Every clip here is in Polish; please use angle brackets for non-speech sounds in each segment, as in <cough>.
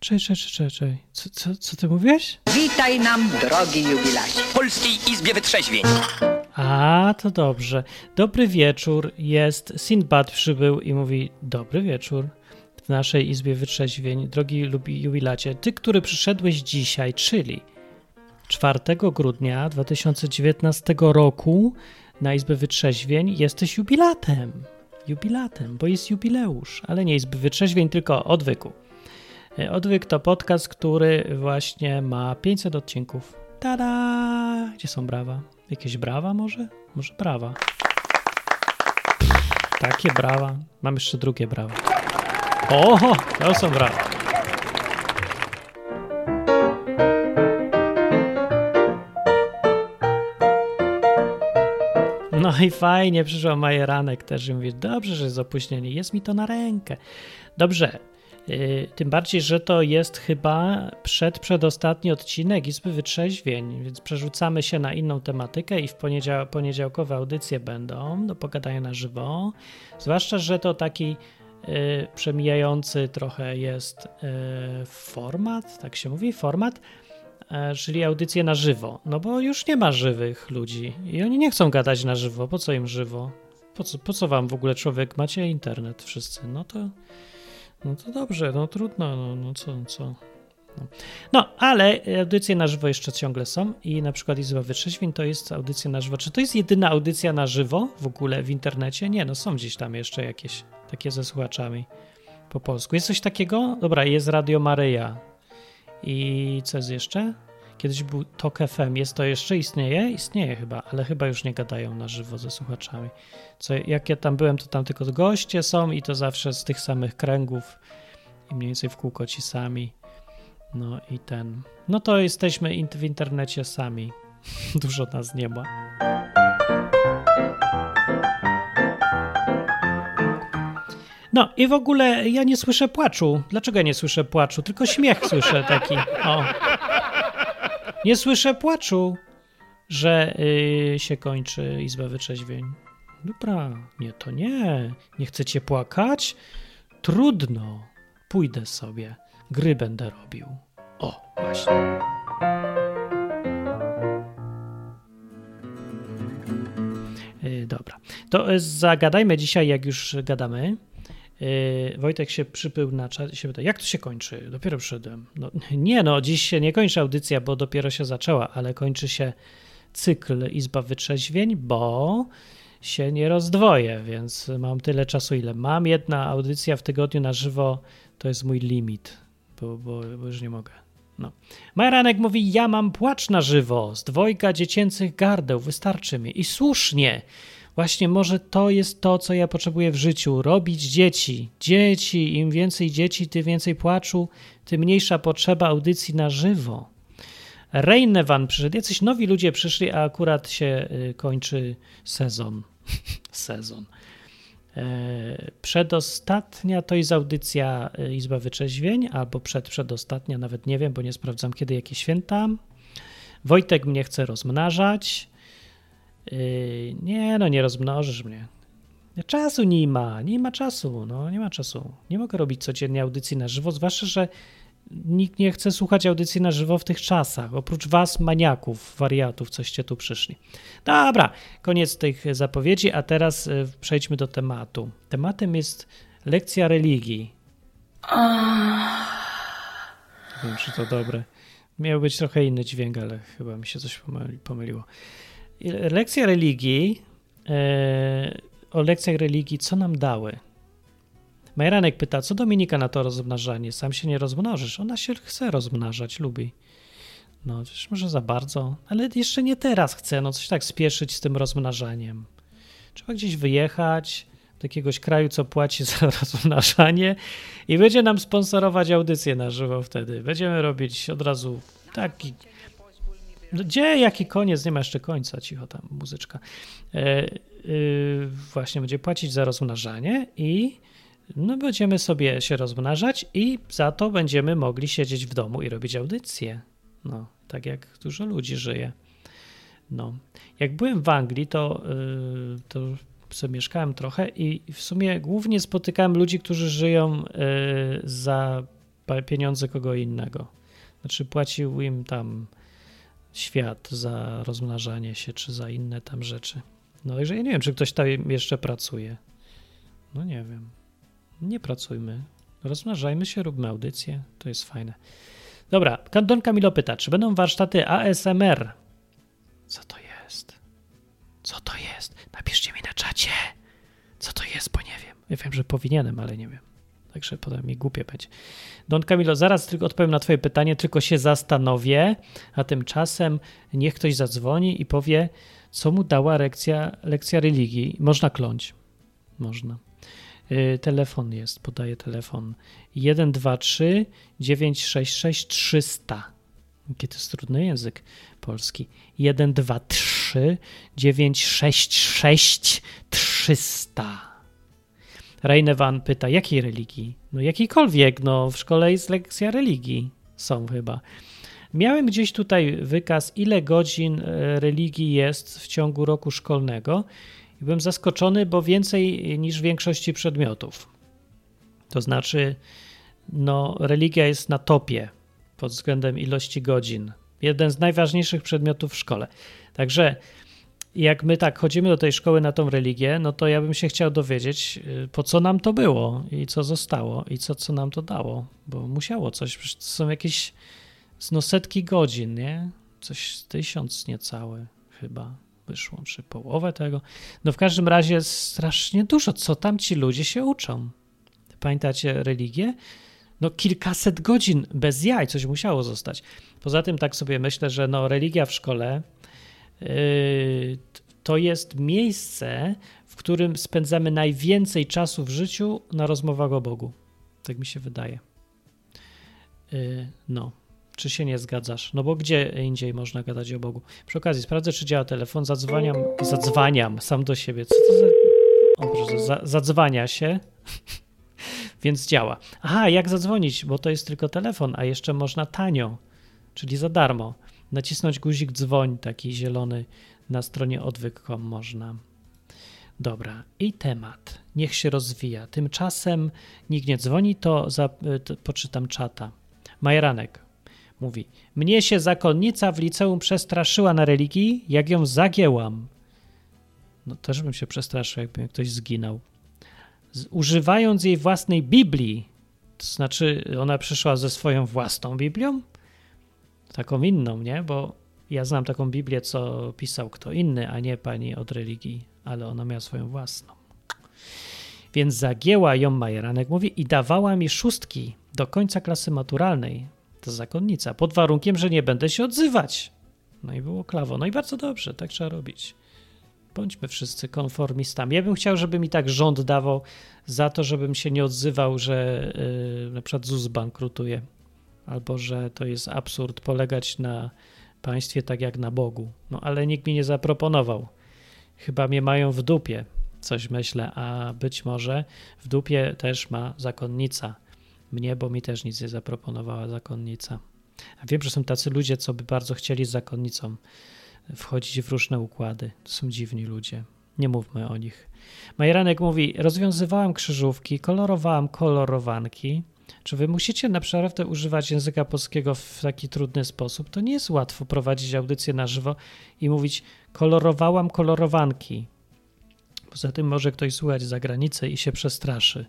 Cześć, cześć, cześć, cześć. Co, co, co ty mówiłeś? Witaj nam, drogi jubilacie. W Polskiej Izbie Wytrzeźwień. A, to dobrze. Dobry wieczór. Jest Sindbad przybył i mówi dobry wieczór w naszej Izbie Wytrzeźwień. Drogi lubi jubilacie, ty, który przyszedłeś dzisiaj, czyli 4 grudnia 2019 roku na Izbę Wytrzeźwień, jesteś jubilatem. Jubilatem, bo jest jubileusz, ale nie Izby Wytrzeźwień, tylko odwyku. Odwyk to podcast, który właśnie ma 500 odcinków. Tada! Gdzie są brawa? Jakieś brawa może? Może brawa. Takie brawa. Mam jeszcze drugie brawa. Oho, to są brawa. No i fajnie, przyszła Majeranek też i mówi, dobrze, że jest opóźnienie, jest mi to na rękę. Dobrze, tym bardziej, że to jest chyba przed, przedostatni odcinek Izby Wytrzeźwień, więc przerzucamy się na inną tematykę i w poniedział poniedziałkowe audycje będą do pogadania na żywo. Zwłaszcza, że to taki yy, przemijający trochę jest yy, format, tak się mówi, format, czyli audycje na żywo. No bo już nie ma żywych ludzi i oni nie chcą gadać na żywo. Po co im żywo? Po co, po co wam w ogóle człowiek? Macie internet wszyscy. No to no to dobrze, no trudno, no, no co, co. No. no. ale audycje na żywo jeszcze ciągle są i na przykład Izba Wytrzeźwień to jest audycja na żywo. Czy to jest jedyna audycja na żywo w ogóle w internecie? Nie, no są gdzieś tam jeszcze jakieś takie ze słuchaczami po polsku. Jest coś takiego? Dobra, jest Radio Maryja. I co jest jeszcze? Kiedyś był Tok FM. Jest to jeszcze? Istnieje? Istnieje chyba, ale chyba już nie gadają na żywo ze słuchaczami. Co, jak ja tam byłem, to tam tylko goście są i to zawsze z tych samych kręgów i mniej więcej w kółko ci sami. No i ten. No to jesteśmy w internecie sami. <laughs> Dużo nas nie ma. No i w ogóle ja nie słyszę płaczu. Dlaczego ja nie słyszę płaczu? Tylko śmiech słyszę taki. O. Nie słyszę płaczu, że yy, się kończy Izba Wytrzeźwień. Dobra, nie, to nie. Nie chcecie płakać? Trudno. Pójdę sobie. Gry będę robił. O, właśnie. Yy, dobra. To zagadajmy dzisiaj, jak już gadamy. Yy, Wojtek się przypył na czat i się pyta, jak to się kończy? Dopiero przyszedłem. No, <laughs> nie, no, dziś się nie kończy audycja, bo dopiero się zaczęła, ale kończy się cykl Izba Wytrzeźwień, bo się nie rozdwoję, więc mam tyle czasu, ile mam. Jedna audycja w tygodniu na żywo to jest mój limit, bo, bo, bo już nie mogę. No. Majranek mówi, ja mam płacz na żywo z dwojga dziecięcych gardeł, wystarczy mi. I słusznie, Właśnie może to jest to, co ja potrzebuję w życiu. Robić dzieci. Dzieci. Im więcej dzieci, tym więcej płaczu, tym mniejsza potrzeba audycji na żywo. Reinewan przyszedł. Jacyś nowi ludzie przyszli, a akurat się y, kończy sezon. <laughs> sezon. E, przedostatnia to jest audycja y, Izba Wyczeźwień, albo przed przedostatnia, nawet nie wiem, bo nie sprawdzam kiedy jakie święta. Wojtek mnie chce rozmnażać. Yy, nie, no nie rozmnożysz mnie. Czasu nie ma, nie ma czasu, no nie ma czasu. Nie mogę robić codziennie audycji na żywo, zwłaszcza, że nikt nie chce słuchać audycji na żywo w tych czasach, oprócz was, maniaków, wariatów, coście tu przyszli. Dobra, koniec tych zapowiedzi, a teraz yy, przejdźmy do tematu. Tematem jest lekcja religii. Nie wiem, czy to dobre. Miał być trochę inny dźwięk, ale chyba mi się coś pomyliło lekcja religii, e, o lekcjach religii, co nam dały? Majranek pyta, co Dominika na to rozmnażanie? Sam się nie rozmnożysz. Ona się chce rozmnażać, lubi. No, może za bardzo, ale jeszcze nie teraz chce, no coś tak spieszyć z tym rozmnażaniem. Trzeba gdzieś wyjechać do jakiegoś kraju, co płaci <laughs> za rozmnażanie i będzie nam sponsorować audycję na żywo wtedy. Będziemy robić od razu taki no, gdzie, jaki koniec? Nie ma jeszcze końca, cicho tam, muzyczka. E, e, właśnie będzie płacić za rozmnażanie i no, będziemy sobie się rozmnażać i za to będziemy mogli siedzieć w domu i robić audycje. No, tak jak dużo ludzi żyje. No. Jak byłem w Anglii, to, yy, to sobie mieszkałem trochę i w sumie głównie spotykałem ludzi, którzy żyją yy, za pieniądze kogo innego. Znaczy płacił im tam świat za rozmnażanie się, czy za inne tam rzeczy. No także ja nie wiem, czy ktoś tam jeszcze pracuje. No nie wiem. Nie pracujmy. Rozmnażajmy się, róbmy audycję. To jest fajne. Dobra, Don Camilo pyta, czy będą warsztaty ASMR? Co to jest? Co to jest? Napiszcie mi na czacie. Co to jest, bo nie wiem. Ja wiem, że powinienem, ale nie wiem. Także potem mi głupie będzie. Don Camilo, zaraz tylko odpowiem na twoje pytanie, tylko się zastanowię, a tymczasem niech ktoś zadzwoni i powie, co mu dała lekcja, lekcja religii. Można kląć. Można. Yy, telefon jest, podaję telefon. 123 966 300. Jaki to jest trudny język polski. 123 966 300. Reinewan pyta, jakiej religii? No jakiejkolwiek, no w szkole jest lekcja religii. Są chyba. Miałem gdzieś tutaj wykaz, ile godzin e, religii jest w ciągu roku szkolnego i byłem zaskoczony, bo więcej niż w większości przedmiotów. To znaczy, no, religia jest na topie pod względem ilości godzin. Jeden z najważniejszych przedmiotów w szkole. Także jak my tak chodzimy do tej szkoły na tą religię, no to ja bym się chciał dowiedzieć, y, po co nam to było i co zostało i co, co nam to dało, bo musiało coś, przecież to są jakieś no setki godzin, nie? Coś tysiąc niecałe chyba wyszło, czy połowę tego. No w każdym razie strasznie dużo, co tam ci ludzie się uczą. Pamiętacie religię? No kilkaset godzin bez jaj, coś musiało zostać. Poza tym tak sobie myślę, że no religia w szkole to jest miejsce, w którym spędzamy najwięcej czasu w życiu na rozmowach o Bogu. Tak mi się wydaje. Yy, no, czy się nie zgadzasz? No bo gdzie indziej można gadać o Bogu? Przy okazji sprawdzę, czy działa telefon, zadzwaniam, zadzwaniam sam do siebie. Co to za... O proszę, za, zadzwania się, <laughs> więc działa. Aha, jak zadzwonić? Bo to jest tylko telefon, a jeszcze można tanio, czyli za darmo nacisnąć guzik dzwoń, taki zielony na stronie odwyk.com można. Dobra, i temat. Niech się rozwija. Tymczasem nikt nie dzwoni, to, za, to poczytam czata. Majranek mówi: Mnie się zakonnica w liceum przestraszyła na religii, jak ją zagięłam. No też bym się przestraszył, jakby ktoś zginął. Używając jej własnej Biblii, to znaczy ona przyszła ze swoją własną Biblią? Taką inną, nie? Bo ja znam taką Biblię, co pisał kto inny, a nie pani od religii, ale ona miała swoją własną. Więc zagięła ją Majeranek, mówi, i dawała mi szóstki do końca klasy maturalnej. To zakonnica, pod warunkiem, że nie będę się odzywać. No i było klawo. No i bardzo dobrze, tak trzeba robić. Bądźmy wszyscy konformistami. Ja bym chciał, żeby mi tak rząd dawał za to, żebym się nie odzywał, że yy, na przykład ZUS bankrutuje albo że to jest absurd polegać na państwie tak jak na Bogu. No ale nikt mi nie zaproponował. Chyba mnie mają w dupie, coś myślę, a być może w dupie też ma zakonnica. Mnie, bo mi też nic nie zaproponowała zakonnica. A wiem, że są tacy ludzie, co by bardzo chcieli z zakonnicą wchodzić w różne układy. To są dziwni ludzie. Nie mówmy o nich. Majeranek mówi: Rozwiązywałam krzyżówki, kolorowałam kolorowanki, czy wy musicie naprawdę używać języka polskiego w taki trudny sposób? To nie jest łatwo prowadzić audycję na żywo i mówić kolorowałam kolorowanki. Poza tym może ktoś słuchać za granicę i się przestraszy.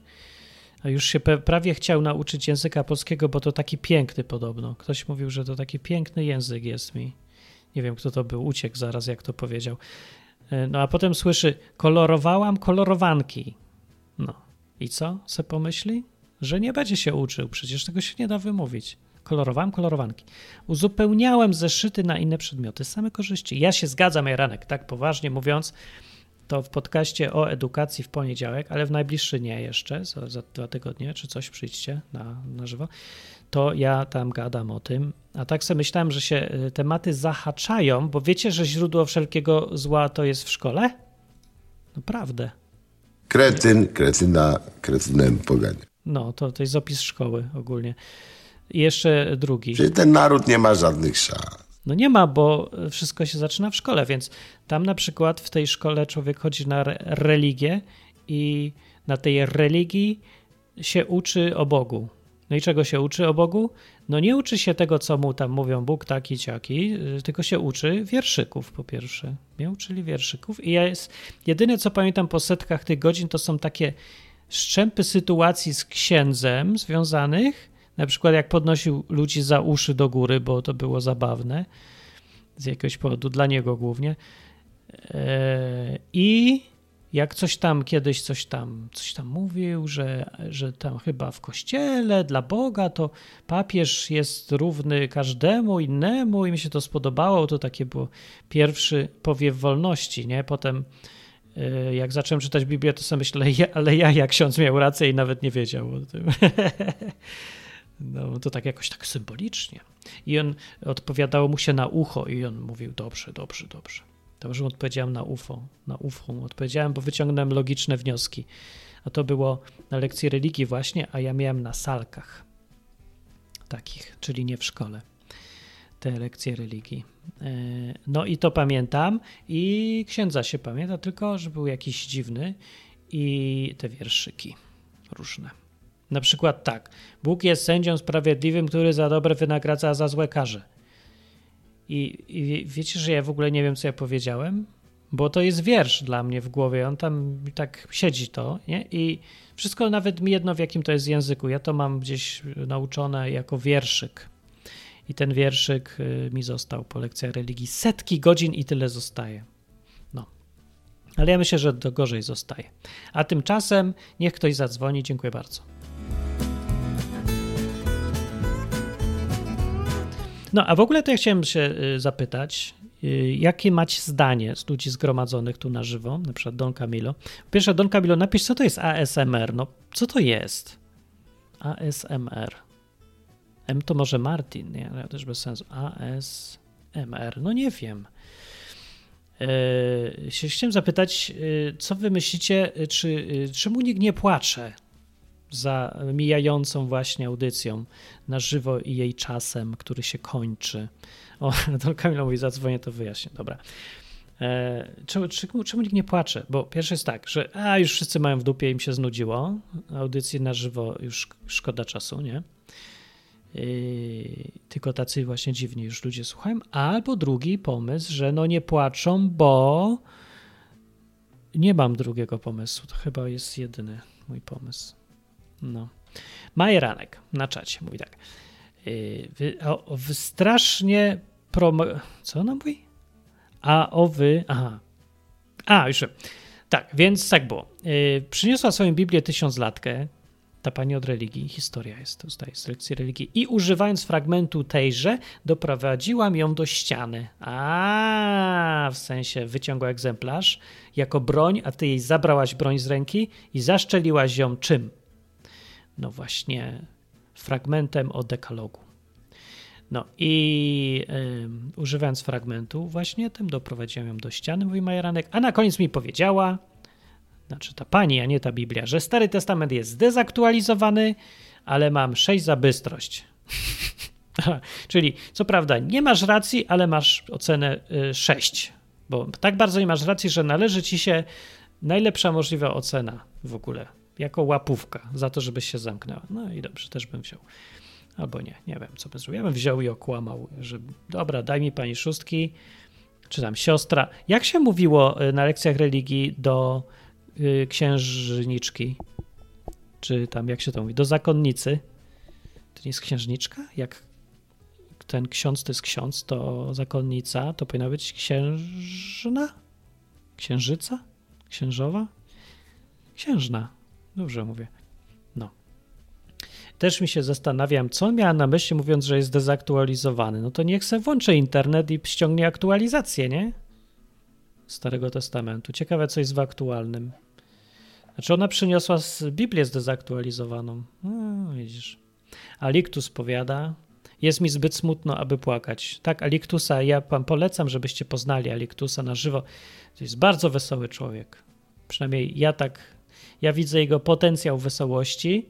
A już się prawie chciał nauczyć języka polskiego, bo to taki piękny podobno. Ktoś mówił, że to taki piękny język jest mi. Nie wiem, kto to był, uciekł zaraz, jak to powiedział. E, no a potem słyszy, kolorowałam kolorowanki. No i co se pomyśli? Że nie będzie się uczył, przecież tego się nie da wymówić. Kolorowałem kolorowanki. Uzupełniałem zeszyty na inne przedmioty, same korzyści. Ja się zgadzam, Jaranek, tak poważnie mówiąc, to w podcaście o edukacji w poniedziałek, ale w najbliższy nie jeszcze, za, za dwa tygodnie czy coś przyjdźcie na, na żywo, to ja tam gadam o tym. A tak sobie myślałem, że się y, tematy zahaczają, bo wiecie, że źródło wszelkiego zła to jest w szkole? Naprawdę. Kretyn, kretyna, kretynem pogania. No, to, to jest opis szkoły ogólnie. I jeszcze drugi. Czyli ten naród nie ma żadnych szans. No nie ma, bo wszystko się zaczyna w szkole, więc tam na przykład w tej szkole człowiek chodzi na religię i na tej religii się uczy o Bogu. No i czego się uczy o Bogu? No nie uczy się tego, co mu tam mówią Bóg taki, ciaki, y, tylko się uczy wierszyków po pierwsze. Mnie uczyli wierszyków i ja jest, jedyne, co pamiętam po setkach tych godzin, to są takie szczępy sytuacji z księdzem związanych, na przykład jak podnosił ludzi za uszy do góry, bo to było zabawne z jakiegoś powodu, dla niego głównie. E, I jak coś tam kiedyś coś tam, coś tam mówił, że, że tam chyba w kościele dla Boga to papież jest równy każdemu innemu i mi się to spodobało, to takie było pierwszy powiew wolności, nie? Potem jak zacząłem czytać Biblię, to sobie myślę, ale ja jak ksiądz miał rację i nawet nie wiedział o tym. <laughs> No to tak jakoś tak symbolicznie. I on odpowiadało mu się na ucho i on mówił dobrze, dobrze, dobrze. Dobrze mu odpowiedziałem na UFO, na UFO mu odpowiedziałem, bo wyciągnąłem logiczne wnioski. A to było na lekcji religii właśnie, a ja miałem na salkach takich, czyli nie w szkole, te lekcje religii. E, no i to pamiętam i księdza się pamięta, tylko że był jakiś dziwny i te wierszyki różne. Na przykład tak, Bóg jest sędzią sprawiedliwym, który za dobre wynagradza, a za złe karze. I, I, wiecie, że ja w ogóle nie wiem, co ja powiedziałem? Bo to jest wiersz dla mnie w głowie. On tam tak siedzi to, nie? I wszystko nawet mi jedno, w jakim to jest języku. Ja to mam gdzieś nauczone jako wierszyk. I ten wierszyk y, mi został po lekcjach religii. Setki godzin i tyle zostaje. No. Ale ja myślę, że to gorzej zostaje. A tymczasem niech ktoś zadzwoni. Dziękuję bardzo. No, a w ogóle to ja chciałem się y, zapytać, y, jakie macie zdanie z ludzi zgromadzonych tu na żywo, na przykład Don Camilo. Pierwsze, Don Camilo, napisz, co to jest ASMR? No, co to jest? ASMR. M to może Martin, nie? Ja też bez sensu. ASMR. No nie wiem. Yy, chciałem zapytać, yy, co wy myślicie, czy, yy, czemu nikt nie płacze za mijającą właśnie audycją na żywo i jej czasem, który się kończy. O, <laughs> to Kamila mówi, zadzwonię, to wyjaśnię. Dobra. E, czemu, czemu, czemu nikt nie płacze? Bo pierwsze jest tak, że a już wszyscy mają w dupie, im się znudziło. Audycje na żywo już szkoda czasu, nie? E, tylko tacy właśnie dziwni już ludzie słuchają. Albo drugi pomysł, że no nie płaczą, bo nie mam drugiego pomysłu. To chyba jest jedyny mój pomysł. No. Majeranek na czacie mówi tak. Yy, wy, o, wy strasznie. Co ona mówi? A o wy... Aha. A, już. Tak, więc tak było. Yy, przyniosła swoją Biblię tysiąclatkę, ta pani od religii, historia jest, to zdaje z lekcji religii, i używając fragmentu tejże, doprowadziłam ją do ściany. A, w sensie wyciągła egzemplarz jako broń, a ty jej zabrałaś broń z ręki i zaszczeliłaś ją czym? no właśnie fragmentem o dekalogu. No i używając fragmentu właśnie tym doprowadziłem ją do ściany, mówi Majeranek, a na koniec mi powiedziała, znaczy ta pani, a nie ta Biblia, że Stary Testament jest zdezaktualizowany, ale mam sześć za bystrość. <laughs> Czyli co prawda nie masz racji, ale masz ocenę y, 6, bo tak bardzo nie masz racji, że należy ci się najlepsza możliwa ocena w ogóle jako łapówka za to, żebyś się zamknęła. No i dobrze, też bym wziął. Albo nie, nie wiem, co bym zrobił. Ja bym wziął i okłamał, że dobra, daj mi pani szóstki, czy tam siostra. Jak się mówiło y, na lekcjach religii do y, księżniczki? Czy tam, jak się to mówi? Do zakonnicy? To nie jest księżniczka? Jak ten ksiądz to jest ksiądz, to zakonnica, to powinna być księżna? Księżyca? Księżowa? Księżna. Dobrze mówię. No. Też mi się zastanawiam, co miałem na myśli, mówiąc, że jest dezaktualizowany. No to niech se włączy internet i ściągnie aktualizację, nie? Starego Testamentu. Ciekawe, co jest w aktualnym. Znaczy, ona przyniosła z Biblię zdezaktualizowaną. No, widzisz. Aliktus powiada, jest mi zbyt smutno, aby płakać. Tak, Aliktusa, ja wam polecam, żebyście poznali Aliktusa na żywo. To jest bardzo wesoły człowiek. Przynajmniej ja tak ja widzę jego potencjał wesołości,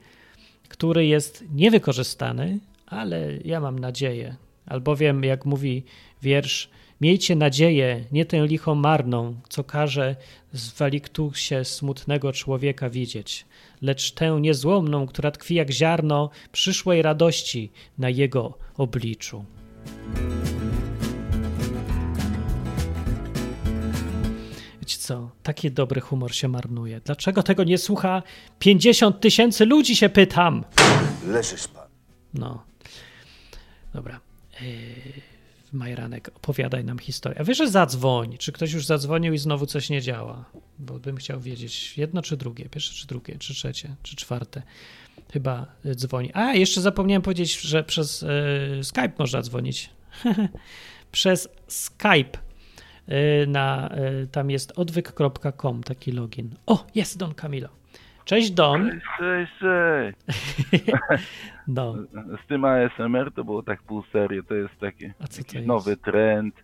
który jest niewykorzystany, ale ja mam nadzieję, albowiem, jak mówi wiersz, Miejcie nadzieję, nie tę lichą marną, co każe w waliktusie smutnego człowieka widzieć, lecz tę niezłomną, która tkwi jak ziarno przyszłej radości na jego obliczu. Wiecie co, taki dobry humor się marnuje. Dlaczego tego nie słucha 50 tysięcy ludzi, się pytam? Leżysz pan. No. Dobra. Yy, Majranek, opowiadaj nam historię. A wiesz, że zadzwoń. Czy ktoś już zadzwonił i znowu coś nie działa? Bo bym chciał wiedzieć jedno czy drugie, pierwsze czy drugie, czy trzecie, czy czwarte. Chyba y, dzwoni. A, jeszcze zapomniałem powiedzieć, że przez y, Skype można dzwonić. <laughs> przez Skype y, na, tam jest odwyk.com taki login. O, jest Don Camilo. Cześć Don. Cześć, cześć. <laughs> No, Z tym ASMR to było tak pół serio, to jest taki to jest? nowy trend.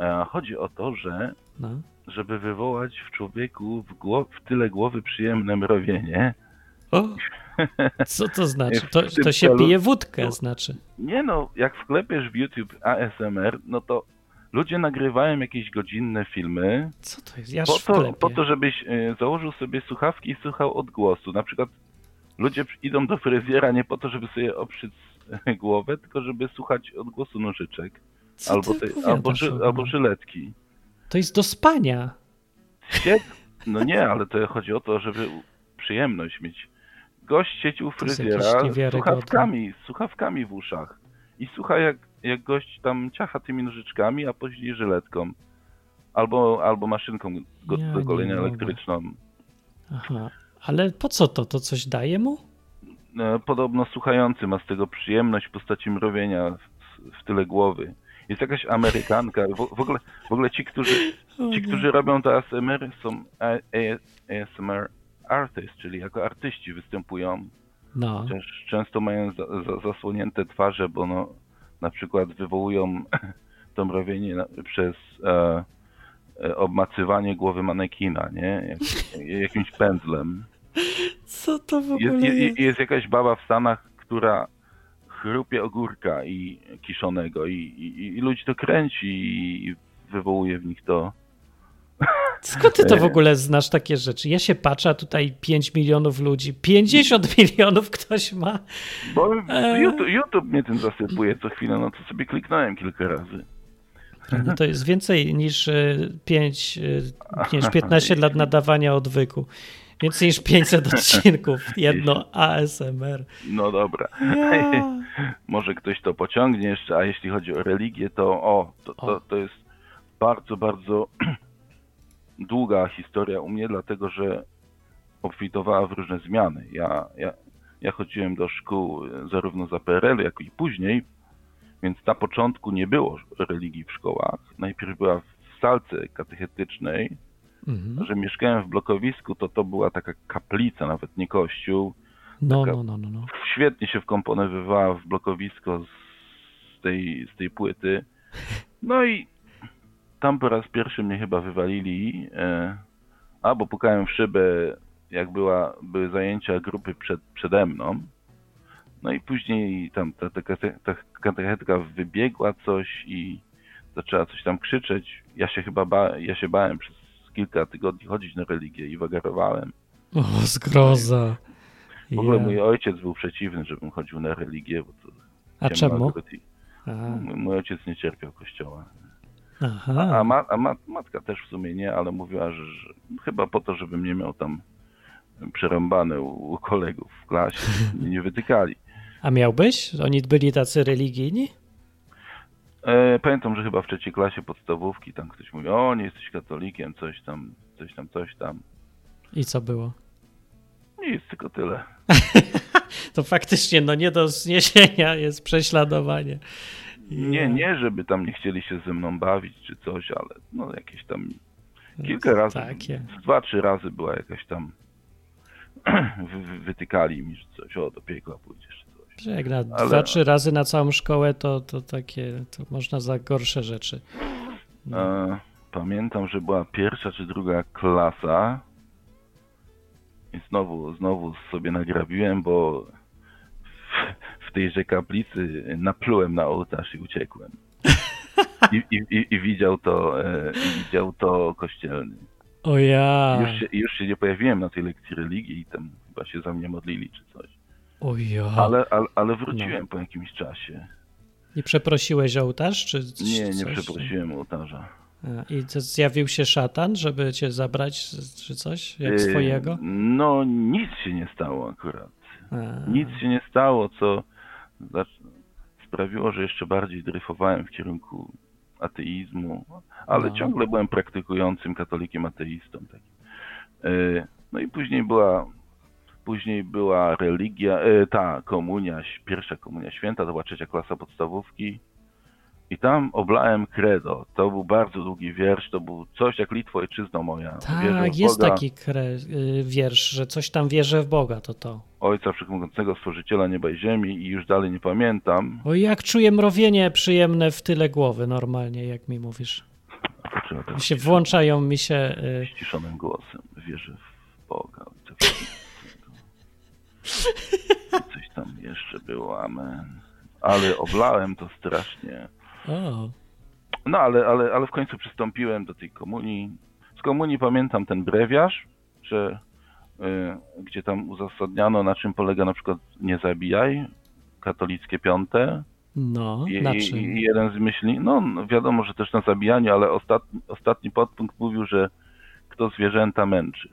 E, Chodzi o to, że no. żeby wywołać w człowieku w, w tyle głowy przyjemne mrowienie, O, <laughs> co to znaczy? To, to się pije wódkę, znaczy. nie no, jak wklepiesz w YouTube ASMR, no to ludzie nagrywają jakieś godzinne filmy Co to jest? Ja po to, po to, żebyś e, założył sobie słuchawki i słuchał odgłosu. Na przykład ludzie idą do fryzjera nie po to, żeby sobie oprzyc e, głowę, tylko żeby słuchać odgłosu nożyczek. Co albo, te, albo, albo żyletki. To jest do spania. Sied... No nie, ale to chodzi o to, żeby przyjemność mieć. Gość siedzi u fryzjera z słuchawkami, z słuchawkami w uszach. I słucha jak, jak gość tam ciacha tymi nożyczkami, a później żyletką. Albo, albo maszynką go, Ja do golenia elektryczną. Aha. Ale po co to? To coś daje mu? E, Podobno słuchający ma z tego przyjemność w postaci mrowienia w, w tyle głowy. Jest jakaś Amerykanka. W, w, ogóle, w ogóle ci, którzy, ci, którzy robią to ASMR są ASMR artist, czyli jako artyści występują. No. Chociaż często mają za, za, zasłonięte twarze, bo no, na przykład wywołują <clears throat> to mrowienie przez e, e, obmacywanie głowy manekina, nie? Jak, <laughs> jakimś pędzlem. Co to w ogóle jest, jest? jest jakaś baba w Stanach, która chrupie ogórka i kiszonego i, i, i ludzi to kręci i wywołuje w nich to. Skąd ty to w ogóle znasz takie rzeczy? Ja się patrzę, a tutaj 5 milionów ludzi, 50 <laughs> milionów ktoś ma. Bo Eee. YouTube, YouTube mnie tym zasypuje co chwilę, no to sobie kliknąłem kilka razy. No to jest więcej niż 5, niż 15 lat nadawania odwyku. Więcej niż 500 odcinków, jedno ASMR. No dobra. Ja. <laughs> Może ktoś to pociągnie jeszcze, a jeśli chodzi o religię, to o, to, to, to jest bardzo, bardzo <clears throat> długa historia u mnie, dlatego że obfitowała w różne zmiany. Ja, ja, ja chodziłem do szkół e, zarówno za PRL, jak i później, więc na początku nie było religii w szkołach. Najpierw była w salce katechetycznej, Mhm. że mieszkałem w blokowisku, to to była taka kaplica, nawet nie kościół, No, no, no, no, no. świetnie się wkomponowywała w blokowisko z tej, z tej płyty. No i tam po raz pierwszy mnie chyba wywalili, e, albo pukałem w szybę, jak była, były zajęcia grupy przed, przede mną. No i później tam ta, ta, ta katechetka wybiegła coś i zaczęła coś tam krzyczeć. Ja się chyba ba, ja się bałem przez kilka tygodni chodzić na religię i wagarowałem. O, zgroza. W ogóle Ja. mój ojciec był przeciwny, żebym chodził na religię, bo to A czemu? A, M- Mój ojciec nie cierpiał kościoła. Aha. A, ma, a ma, matka też w sumie nie, ale mówiła, że, że chyba po to, żebym nie miał tam przerąbane u, u kolegów w klasie. <laughs> Mnie nie wytykali. A miałbyś? Oni byli tacy religijni? E, pamiętam, że chyba w trzeciej klasie podstawówki tam ktoś mówi, o nie jesteś katolikiem, coś tam, coś tam, coś tam. I co było? Nic, tylko tyle. <laughs> To faktycznie, no nie do zniesienia jest prześladowanie. Nie, Ja. nie, żeby tam nie chcieli się ze mną bawić czy coś, ale no jakieś tam kilka razy, Takie. z dwa, trzy razy była jakaś tam <clears throat> wy, wy, wytykali mi, że coś, o do piekła pójdziesz czy Jak na Ale- dwa, trzy razy na całą szkołę, to, to takie, to można za gorsze rzeczy. No. E, pamiętam, że była pierwsza czy druga klasa i znowu, znowu sobie nagrabiłem, bo tejże kaplicy naplułem na ołtarz i uciekłem. I, i, i, widział to, e, widział to kościelny. O ja. Już się, już się nie pojawiłem na tej lekcji religii i tam chyba się za mnie modlili czy coś. O ja. Ale, ale, ale wróciłem No. po jakimś czasie. Nie przeprosiłeś ołtarz? Czy coś, Nie, nie coś? przeprosiłem ołtarza. I zjawił się szatan, żeby cię zabrać, czy coś? Jak Yy, swojego? No, nic się nie stało akurat. A, Nic się nie stało, co sprawiło, że jeszcze bardziej dryfowałem w kierunku ateizmu, ale No. ciągle byłem praktykującym katolikiem ateistą. Takim. E, No i później była, później była religia, e, ta komunia, pierwsza komunia święta, to była trzecia klasa podstawówki. I tam oblałem credo. To był bardzo długi wiersz, to był coś jak Litwo ojczyzno moja. Tak, jest Boga, taki kre, y, wiersz, że coś tam wierzę w Boga, to to. Ojca Wszechmogącego Stworzyciela nieba i ziemi i już dalej nie pamiętam. O, jak czuję mrowienie przyjemne w tyle głowy normalnie, jak mi mówisz. Mi się włączają mi się... y, ściszonym głosem. Wierzę w Boga. Ojca Coś tam jeszcze było, amen. Ale oblałem to strasznie. O, No ale, ale, ale w końcu przystąpiłem do tej komunii. Z komunii pamiętam ten brewiarz, że y, gdzie tam uzasadniano, na czym polega na przykład nie zabijaj, katolickie piąte. no, I, na czym? I jeden z myśli, no no, wiadomo, że też na zabijaniu, ale ostatni, ostatni podpunkt mówił, że kto zwierzęta męczy.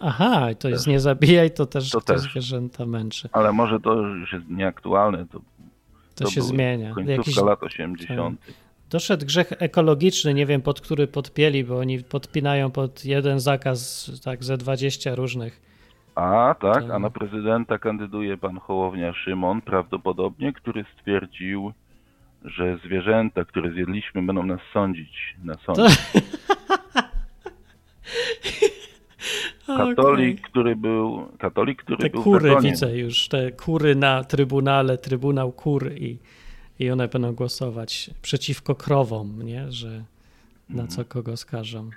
Aha, to jest nie zabijaj, to też To to też. zwierzęta męczy. Ale może to już jest nieaktualne, to, To, to się zmienia. końcówka Jakiś, lat 80. doszedł grzech ekologiczny, nie wiem pod który podpięli, bo oni podpinają pod jeden zakaz tak ze 20 różnych. A, tak, Tak. a na prezydenta kandyduje pan Hołownia Szymon, prawdopodobnie, który stwierdził, że zwierzęta, które zjedliśmy, będą nas sądzić na sądzie. <laughs> Katolik, który był, katolik, który Te był w kury zakonie. widzę już, te kury na trybunale, trybunał kur i, i one będą głosować przeciwko krowom, nie? Że Mhm. na co kogo skażą.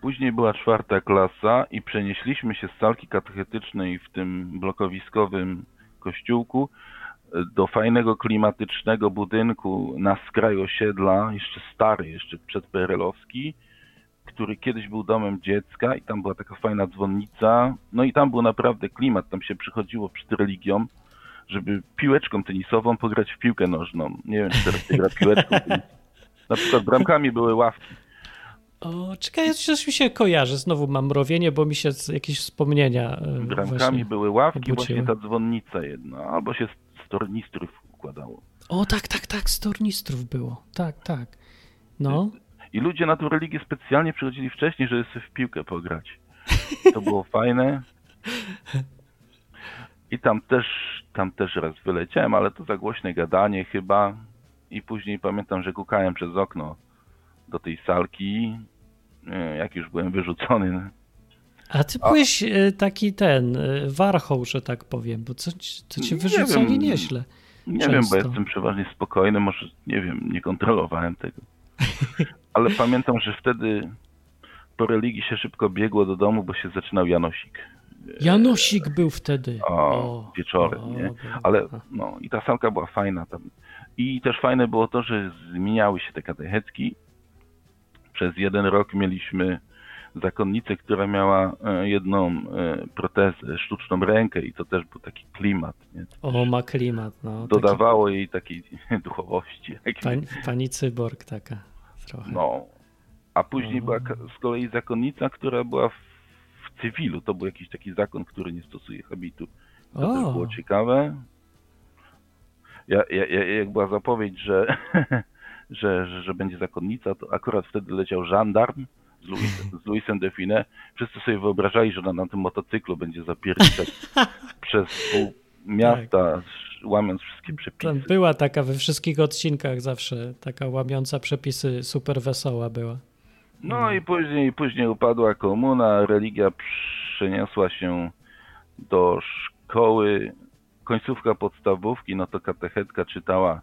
Później była czwarta klasa i przenieśliśmy się z salki katechetycznej w tym blokowiskowym kościółku e, do fajnego, klimatycznego budynku na skraju osiedla, jeszcze stary, jeszcze przedperelowski, który kiedyś był domem dziecka i tam była taka fajna dzwonnica. No i tam był naprawdę klimat, tam się przychodziło przed religią, żeby piłeczką tenisową pograć w piłkę nożną. Nie wiem, czy teraz się gra piłeczką. <laughs> Na przykład bramkami były ławki. O, czekaj, coś mi się kojarzy. Znowu mam mrowienie, bo mi się jakieś wspomnienia e, Bramkami były ławki, obudziły. właśnie ta dzwonnica jedna, albo się z tornistrów układało. O, tak, tak, tak, z tornistrów było. Tak, tak. No, I ludzie na tą religię specjalnie przychodzili wcześniej, żeby sobie w piłkę pograć. To było <laughs> fajne. I tam też, tam też raz wyleciałem, ale to za głośne gadanie chyba. I później pamiętam, że kukałem przez okno do tej salki, jak już byłem wyrzucony. a ty byłeś e, taki ten, e, warchoł, że tak powiem, bo co, ci- to cię Nie wyrzucali wiem. nieźle. Nie Często. wiem, bo jestem przeważnie spokojny, może nie wiem, nie kontrolowałem tego. <laughs> Ale pamiętam, że wtedy po religii się szybko biegło do domu, bo się zaczynał Janosik. Janosik był wtedy. O, wieczorem, o, nie? Ale no i ta salka była fajna tam. I też fajne było to, że zmieniały się te katechetki. Przez jeden rok mieliśmy zakonnicę, która miała e, jedną e, protezę, sztuczną rękę i to też był taki klimat. Nie? O, ma klimat, no. dodawało jej takiej <laughs> duchowości. Taki, pani, pani cyborg taka trochę. No. A później No. była z kolei zakonnica, która była w, w cywilu. To był jakiś taki zakon, który nie stosuje habitu. To też O. było ciekawe. Ja, ja, ja, jak była zapowiedź, że, <laughs> że, że, że będzie zakonnica, to akurat wtedy leciał żandarm z, Louis, z Luisem Define. Wszyscy sobie wyobrażali, że ona na tym motocyklu będzie zapierdziczać <laughs> przez pół miasta, łamiąc wszystkie przepisy. Tam była taka we wszystkich odcinkach zawsze, taka łamiąca przepisy, super wesoła była. No i później, później upadła komuna, religia przeniosła się do szkoły, końcówka podstawówki, no to katechetka czytała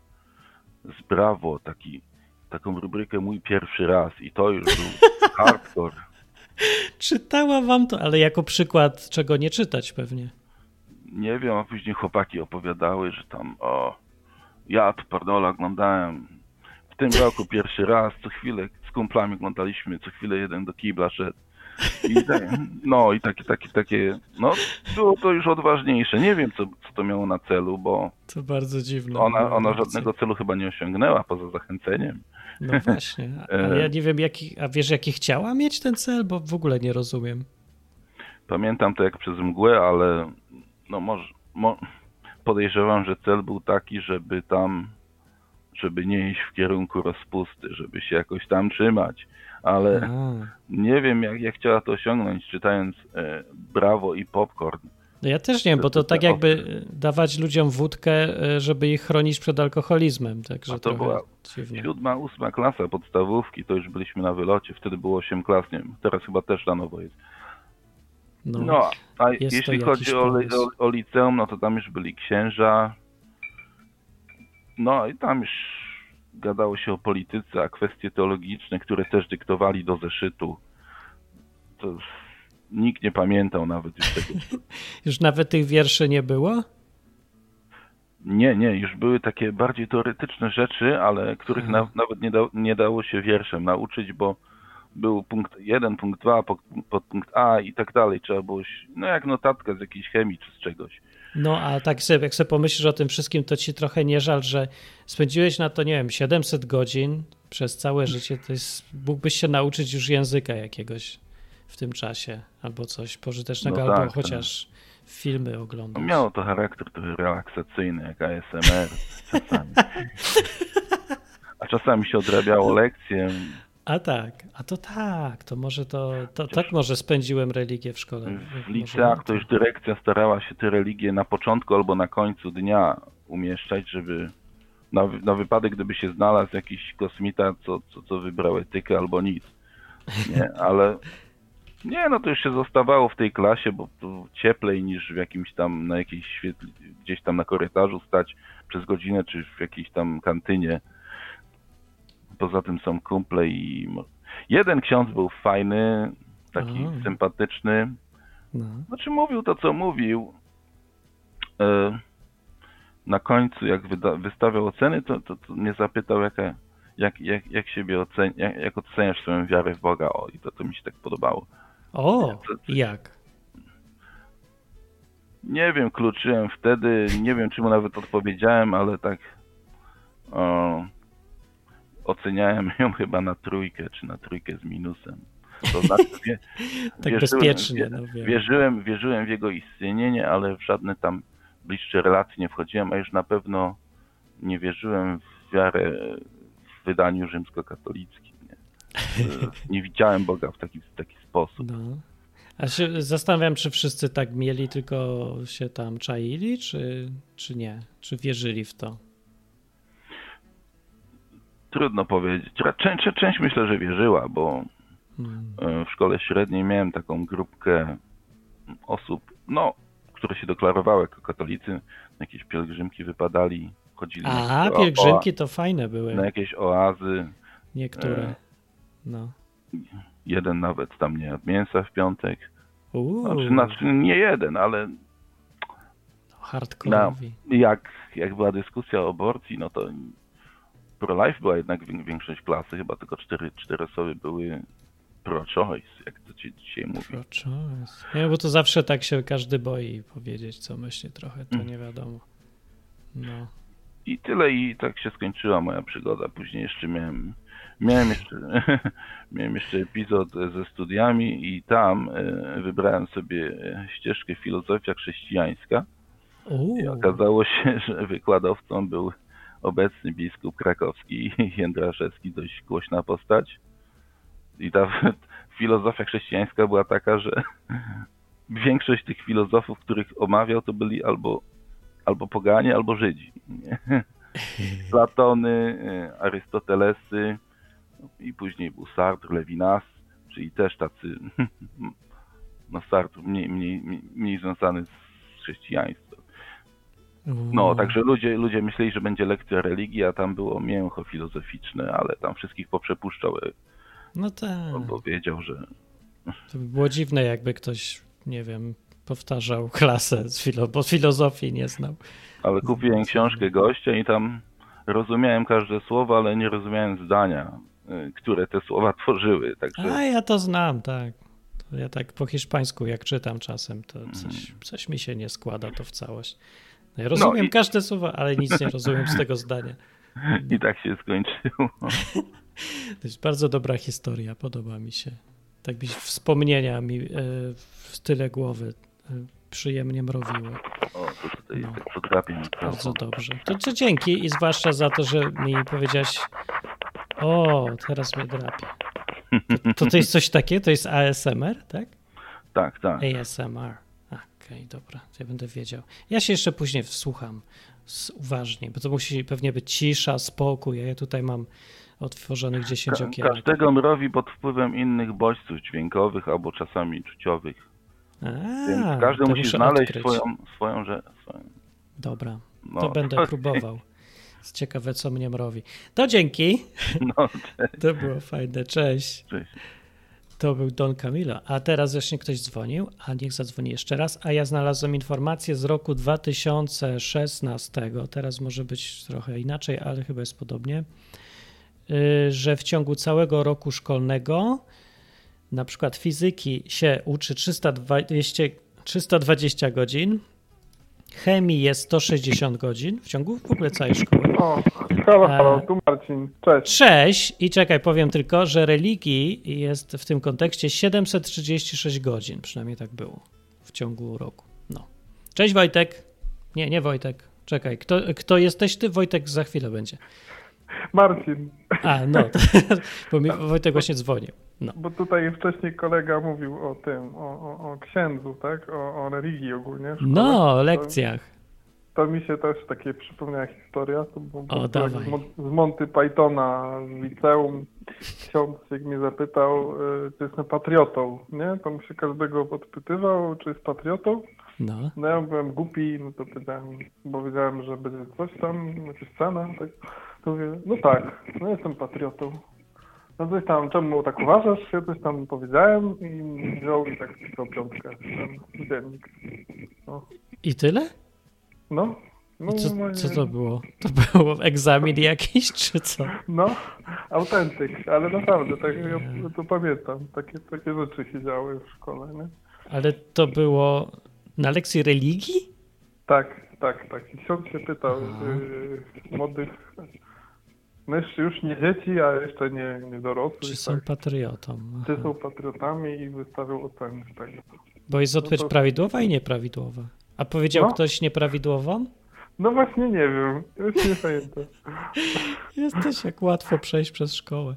z Brawo taki, taką rubrykę Mój pierwszy raz i to już był <laughs> hardcore. <laughs> Czytała wam to, ale jako przykład czego nie czytać pewnie. Nie wiem, a później chłopaki opowiadały, że tam o, ja to pardola oglądałem w tym roku pierwszy raz, co chwilę z kumplami oglądaliśmy, co chwilę jeden do kibla szedł. I tak, no i takie, takie, takie, no było to już odważniejsze. Nie wiem, co, co to miało na celu, bo To bardzo dziwne. ona, ona bardzo. żadnego celu chyba nie osiągnęła poza zachęceniem. No <laughs> właśnie. Ale ja nie wiem, jaki, a wiesz, jaki chciała mieć ten cel? Bo w ogóle nie rozumiem. Pamiętam to jak przez mgłę, ale no może, mo, podejrzewam, że cel był taki, żeby tam, żeby nie iść w kierunku rozpusty, żeby się jakoś tam trzymać, ale A. nie wiem jak, jak chciała to osiągnąć, czytając e, Brawo i Popcorn. No ja też nie wiem, bo to tak jakby dawać ludziom wódkę, e, żeby ich chronić przed alkoholizmem. Także A to była dziwne. Siódma, ósma klasa podstawówki, to już byliśmy na wylocie, wtedy było osiem klas, nie wiem, teraz chyba też na nowo jest. No. No, a jeśli chodzi o, o, o liceum, no to tam już byli księża. No i tam już gadało się o polityce, a kwestie teologiczne, które też dyktowali do zeszytu. To nikt nie pamiętał nawet już tego. <laughs> Już nawet tych wierszy nie było? Nie, nie, już były takie bardziej teoretyczne rzeczy, ale których Mhm. na, nawet nie, da, nie dało się wierszem nauczyć, bo był punkt 1, punkt 2, pod, podpunkt A i tak dalej. Trzeba było, no jak notatka z jakiejś chemii czy z czegoś. No, a tak sobie, jak sobie pomyślisz o tym wszystkim, to ci trochę nie żal, że spędziłeś na to, nie wiem, 700 godzin przez całe życie, to jest, mógłbyś się nauczyć już języka jakiegoś w tym czasie, albo coś pożytecznego, No albo tak, chociaż filmy No oglądać. miało to charakter trochę relaksacyjny, jak ASMR czasami. A czasami się odrabiało lekcje. A tak, a to tak, to może to, to tak może spędziłem religię w szkole. W liceach to już dyrekcja starała się te religie na początku albo na końcu dnia umieszczać, żeby na, na wypadek, gdyby się znalazł jakiś kosmita, co, co, co wybrał etykę albo nic. Nie, ale nie, no to już się zostawało w tej klasie, bo tu cieplej niż w jakimś tam, na jakiejś świetli, gdzieś tam na korytarzu stać przez godzinę, czy w jakiejś tam kantynie. Poza tym są kumple i jeden ksiądz był fajny, taki Aha. sympatyczny. No. Znaczy mówił to, co mówił. E, na końcu, jak wystawiał oceny, to, to, to mnie zapytał, jaka, jak, jak, jak siebie ocen- jak, jak oceniasz swoją wiarę w Boga. O, i to, to mi się tak podobało. O, jak? Nie wiem, kluczyłem wtedy, nie wiem, czy mu nawet odpowiedziałem, ale tak o, oceniałem ją <laughs> chyba na trójkę, czy na trójkę z minusem. To znaczy, wie, <laughs> Tak wierzyłem- bezpiecznie, no wierzyłem, wierzyłem w jego istnienie, ale w żadne tam bliższe relacje nie wchodziłem, a już na pewno nie wierzyłem w wiarę w wydaniu rzymskokatolickim. Nie, widziałem Boga w taki, w taki sposób. No. A się zastanawiam, czy wszyscy tak mieli, tylko się tam czaili, czy, czy nie? Czy wierzyli w to? Trudno powiedzieć. Część, część myślę, że wierzyła, bo Hmm. e, w szkole średniej miałem taką grupkę osób, no, które się deklarowały jako katolicy, na jakieś pielgrzymki wypadali, chodzili na A, jakieś o- pielgrzymki to fajne były. na jakieś oazy. Niektóre. No. Jeden nawet tam nie jadł mięsa w piątek. Uuu, Znaczy, znaczy nie jeden, ale hardkorowi. jak, jak była dyskusja o aborcji, no to pro-life była jednak wię- większość klasy, chyba tylko cztery, cztery osoby były pro-choice, jak to ci dzisiaj mówi. Pro choice. Nie, bo to zawsze tak się każdy boi powiedzieć, co myśli trochę, to Mm. nie wiadomo. No. I tyle i tak się skończyła moja przygoda. Później jeszcze miałem, miałem jeszcze, <laughs> miałem jeszcze epizod ze studiami i tam e, wybrałem sobie e, ścieżkę filozofia chrześcijańska. I okazało się, <laughs> że wykładowcą był obecny biskup krakowski <laughs> Jędraszewski, dość głośna postać. I ta filozofia chrześcijańska była taka, że większość tych filozofów, których omawiał, to byli albo, albo poganie, albo Żydzi. Platony, y, Arystotelesy i później był Sartre, Levinas, czyli też tacy, <laughs> no Sartre mniej, mniej, mniej, związany z chrześcijaństwem. No, także ludzie, ludzie myśleli, że będzie lekcja religii, a tam było mięcho filozoficzne, ale tam wszystkich poprzepuszczał, e, No tak. bo wiedział, że To by było dziwne, jakby ktoś, nie wiem, powtarzał klasę, z filo- bo filozofii nie znał. Ale kupiłem książkę gościa i tam rozumiałem każde słowo, ale nie rozumiałem zdania, które te słowa tworzyły. Także A ja to znam, tak. To ja tak po hiszpańsku, jak czytam czasem, to Mhm. coś, coś mi się nie składa to w całość. No, ja rozumiem i- każde słowo, ale nic nie rozumiem z tego zdania. <laughs> i tak się skończyło. <laughs> To jest bardzo dobra historia, podoba mi się. Tak byś wspomnienia mi e, w tyle głowy e, przyjemnie mrowiły. O, to tutaj No. tak Bardzo dobrze. To co dzięki i zwłaszcza za to, że mi powiedziałaś o, teraz mnie drapie. To, to to jest coś takiego? To jest ASMR, tak? Tak, tak. ASMR. Okej, dobra, to ja będę wiedział. Ja się jeszcze później wsłucham uważnie, bo to musi pewnie być cisza, spokój, a ja tutaj mam otworzonych 10 Ka- okienek. każdego mrowi pod wpływem innych bodźców dźwiękowych albo czasami czuciowych. A, Więc każdy musi znaleźć odkryć. swoją, swoją, że, swoją. Dobra, No, to będę <laughs> próbował. Jest ciekawe, co mnie mrowi. To dzięki. No. To było fajne. Cześć. cześć. To był Don Camilo. A teraz właśnie ktoś dzwonił, a niech zadzwoni jeszcze raz. A ja znalazłem informację z roku 2016. Teraz może być trochę inaczej, ale chyba jest podobnie. Yy, Że w ciągu całego roku szkolnego na przykład fizyki się uczy 320, 320 godzin, chemii jest 160 godzin w ciągu w ogóle całej szkoły. O, halo, halo, tu Marcin, cześć. Cześć i czekaj, powiem tylko, że religii jest w tym kontekście 736 godzin, przynajmniej tak było w ciągu roku. No. Cześć Wojtek. Nie, nie Wojtek. Czekaj, kto, kto jesteś ty? Wojtek za chwilę będzie. Marcin, A, no, <laughs> bo mi Wojtek właśnie dzwonił. No. bo tutaj wcześniej kolega mówił o tym, o, o, o księdzu, tak? O, o religii ogólnie. szkole. No, o lekcjach. To mi się też takie przypomniała historia. To O, dawaj. z, Mon- z Monty Pythona w liceum. Ksiądz jak mnie zapytał, y, czy jestem patriotą, nie? To mu się każdego podpytywał, czy jest patriotą. No. No ja byłem głupi, no to pytałem, bo wiedziałem, że będzie coś tam, jakaś scena, tak. To mówię, no tak, no jestem patriotą. No coś tam, czemu tak uważasz? Ja coś tam powiedziałem i wziął i tak pisał piątkę ten dziennik. No, I tyle? no. No, I co, moje- co to było? To było egzamin jakiś, czy co? no autentyk, ale naprawdę, tak, ja to pamiętam. Takie, takie rzeczy się działy w szkole, nie? Ale to było na lekcji religii? Tak, tak, tak. I ksiądz się pytał Aha. y, młodych mężczyzn, już nie dzieci, a jeszcze nie, nie dorosłych, Czy są tak, patriotą? czy są patriotami i wystawił oceny z tego. Bo jest odpowiedź to- prawidłowa i nieprawidłowa. A powiedział No. ktoś nieprawidłową? No właśnie nie wiem, już nie pamiętam. <laughs> Jesteś jak łatwo przejść przez szkołę.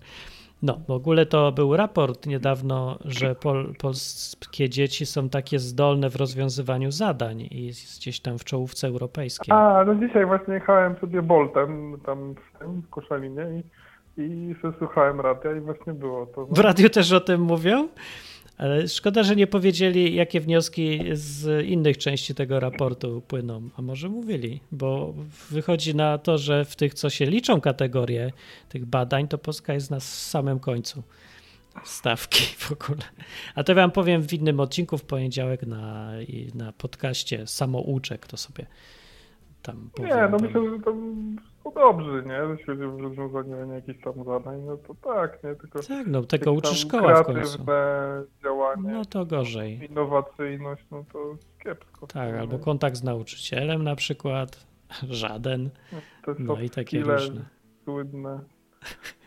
No, w ogóle to był raport niedawno, że pol, polskie dzieci są takie zdolne w rozwiązywaniu zadań i jest gdzieś tam w czołówce europejskiej. A, no dzisiaj właśnie jechałem sobie Boltem tam w tym, w Koszalinie i, i słuchałem radia i właśnie było to. W radiu też o tym mówią? Ale szkoda, że nie powiedzieli, jakie wnioski z innych części tego raportu płyną. A może mówili, bo wychodzi na to, że w tych, co się liczą kategorie tych badań, to Polska jest na samym końcu stawki <laughs> w ogóle. A to wam powiem w innym odcinku w poniedziałek na, na podcaście Samouczek, to sobie tam powiem. Nie, no myślę, że to są dobrzy, nie? Jeśli chodzi o rozwiązywanie jakichś tam zadań, no to tak, nie? Tylko Tak, no tego uczy szkoła w końcu. działanie, No to gorzej. innowacyjność, no to kiepsko. Tak, albo kontakt z nauczycielem na przykład. <laughs> Żaden. No soft i takie różne. słynne. <laughs>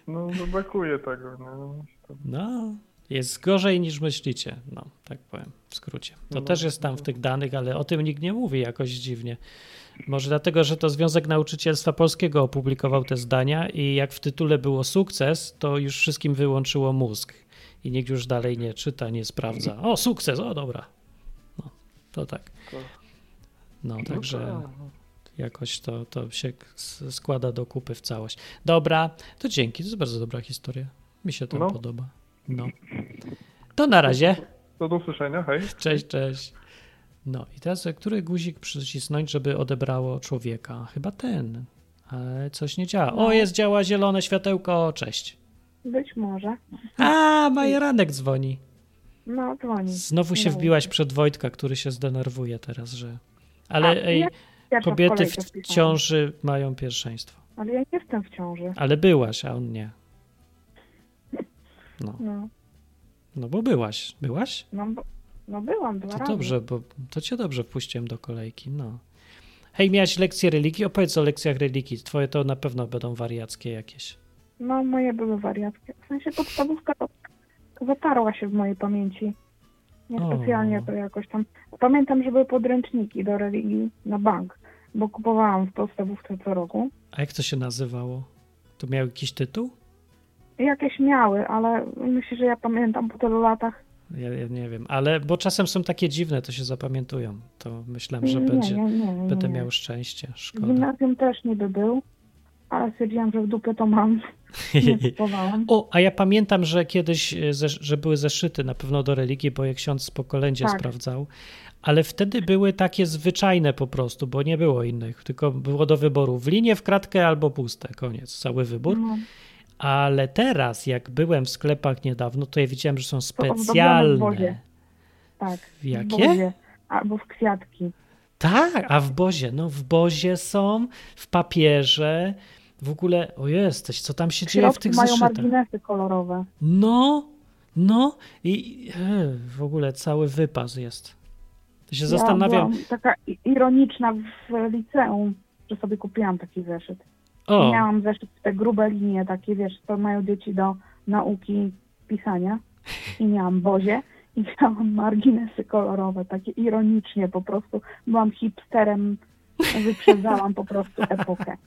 No, no brakuje tego, nie? No, No, jest gorzej niż myślicie. No, tak powiem w skrócie. To No. też jest tam w tych danych, ale o tym nikt nie mówi jakoś dziwnie. Może dlatego, że to Związek Nauczycielstwa Polskiego opublikował te zdania i jak w tytule było sukces, to już wszystkim wyłączyło mózg i nikt już dalej nie czyta, nie sprawdza. O, sukces, o dobra. No, to tak. To- No, także No tak. jakoś to, to się składa do kupy w całość. Dobra, to dzięki, to jest bardzo dobra historia. Mi się to No. podoba. No. To na razie. To do usłyszenia, hej. Cześć, cześć. No i teraz, który guzik przycisnąć, żeby odebrało człowieka? Chyba ten. Ale coś nie działa. O, jest, działa zielone światełko. Cześć. Być może. A, Majeranek dzwoni. No, dzwoni. Znowu się No. wbiłaś przed Wojtka, który się zdenerwuje teraz, że... Ale A, ej, ja w kobiety w wpisałam. ciąży mają pierwszeństwo. Ale ja nie jestem w ciąży. Ale byłaś, a on nie. <laughs> No, No, no bo byłaś. Byłaś? no, bo- no byłam dwa To razy. dobrze, bo to cię dobrze wpuściłem do kolejki, no. Hej, miałaś lekcje religii? Opowiedz o lekcjach religii. Twoje to na pewno będą wariackie jakieś. No, moje były wariackie. W sensie podstawówka to zatarła się w mojej pamięci. Niespecjalnie O. to jakoś tam. Pamiętam, że były podręczniki do religii na bank, bo kupowałam w podstawówce co roku. A jak to się nazywało? To miał jakiś tytuł? Jakieś miały, ale myślę, że ja pamiętam po tylu latach. Ja, ja nie wiem, ale bo czasem są takie dziwne, to się zapamiętują. To myślałem, że nie, będzie, nie, nie, będę nie. miał szczęście. Szkoda. gimnazjum też niby był, ale stwierdziłam, że w dupę to mam. <laughs> O, a ja pamiętam, że kiedyś, e, że były zeszyty na pewno do religii, bo je ksiądz po kolędzie Tak. sprawdzał, ale wtedy były takie zwyczajne po prostu, bo nie było innych, tylko było do wyboru w linię, w kratkę albo puste, koniec, cały wybór. No, Ale teraz, jak byłem w sklepach niedawno, to ja widziałem, że są w specjalne. wozie. tak. W jakie? bozie. Albo w kwiatki. Tak, a w bozie, no w bozie są, w papierze, w ogóle, o jesteś, co tam się W dzieje w tych mają zeszytach? marginesy kolorowe. No, no i e, w ogóle cały wypas jest. To się Ja zastanawiam, byłam taka ironiczna w liceum, że sobie kupiłam taki zeszyt. O, Miałam zeszyt te grube linie, takie wiesz, co mają dzieci do nauki pisania. I miałam bozie i miałam marginesy kolorowe, takie ironicznie po prostu. Byłam hipsterem, wyprzedzałam po prostu epokę.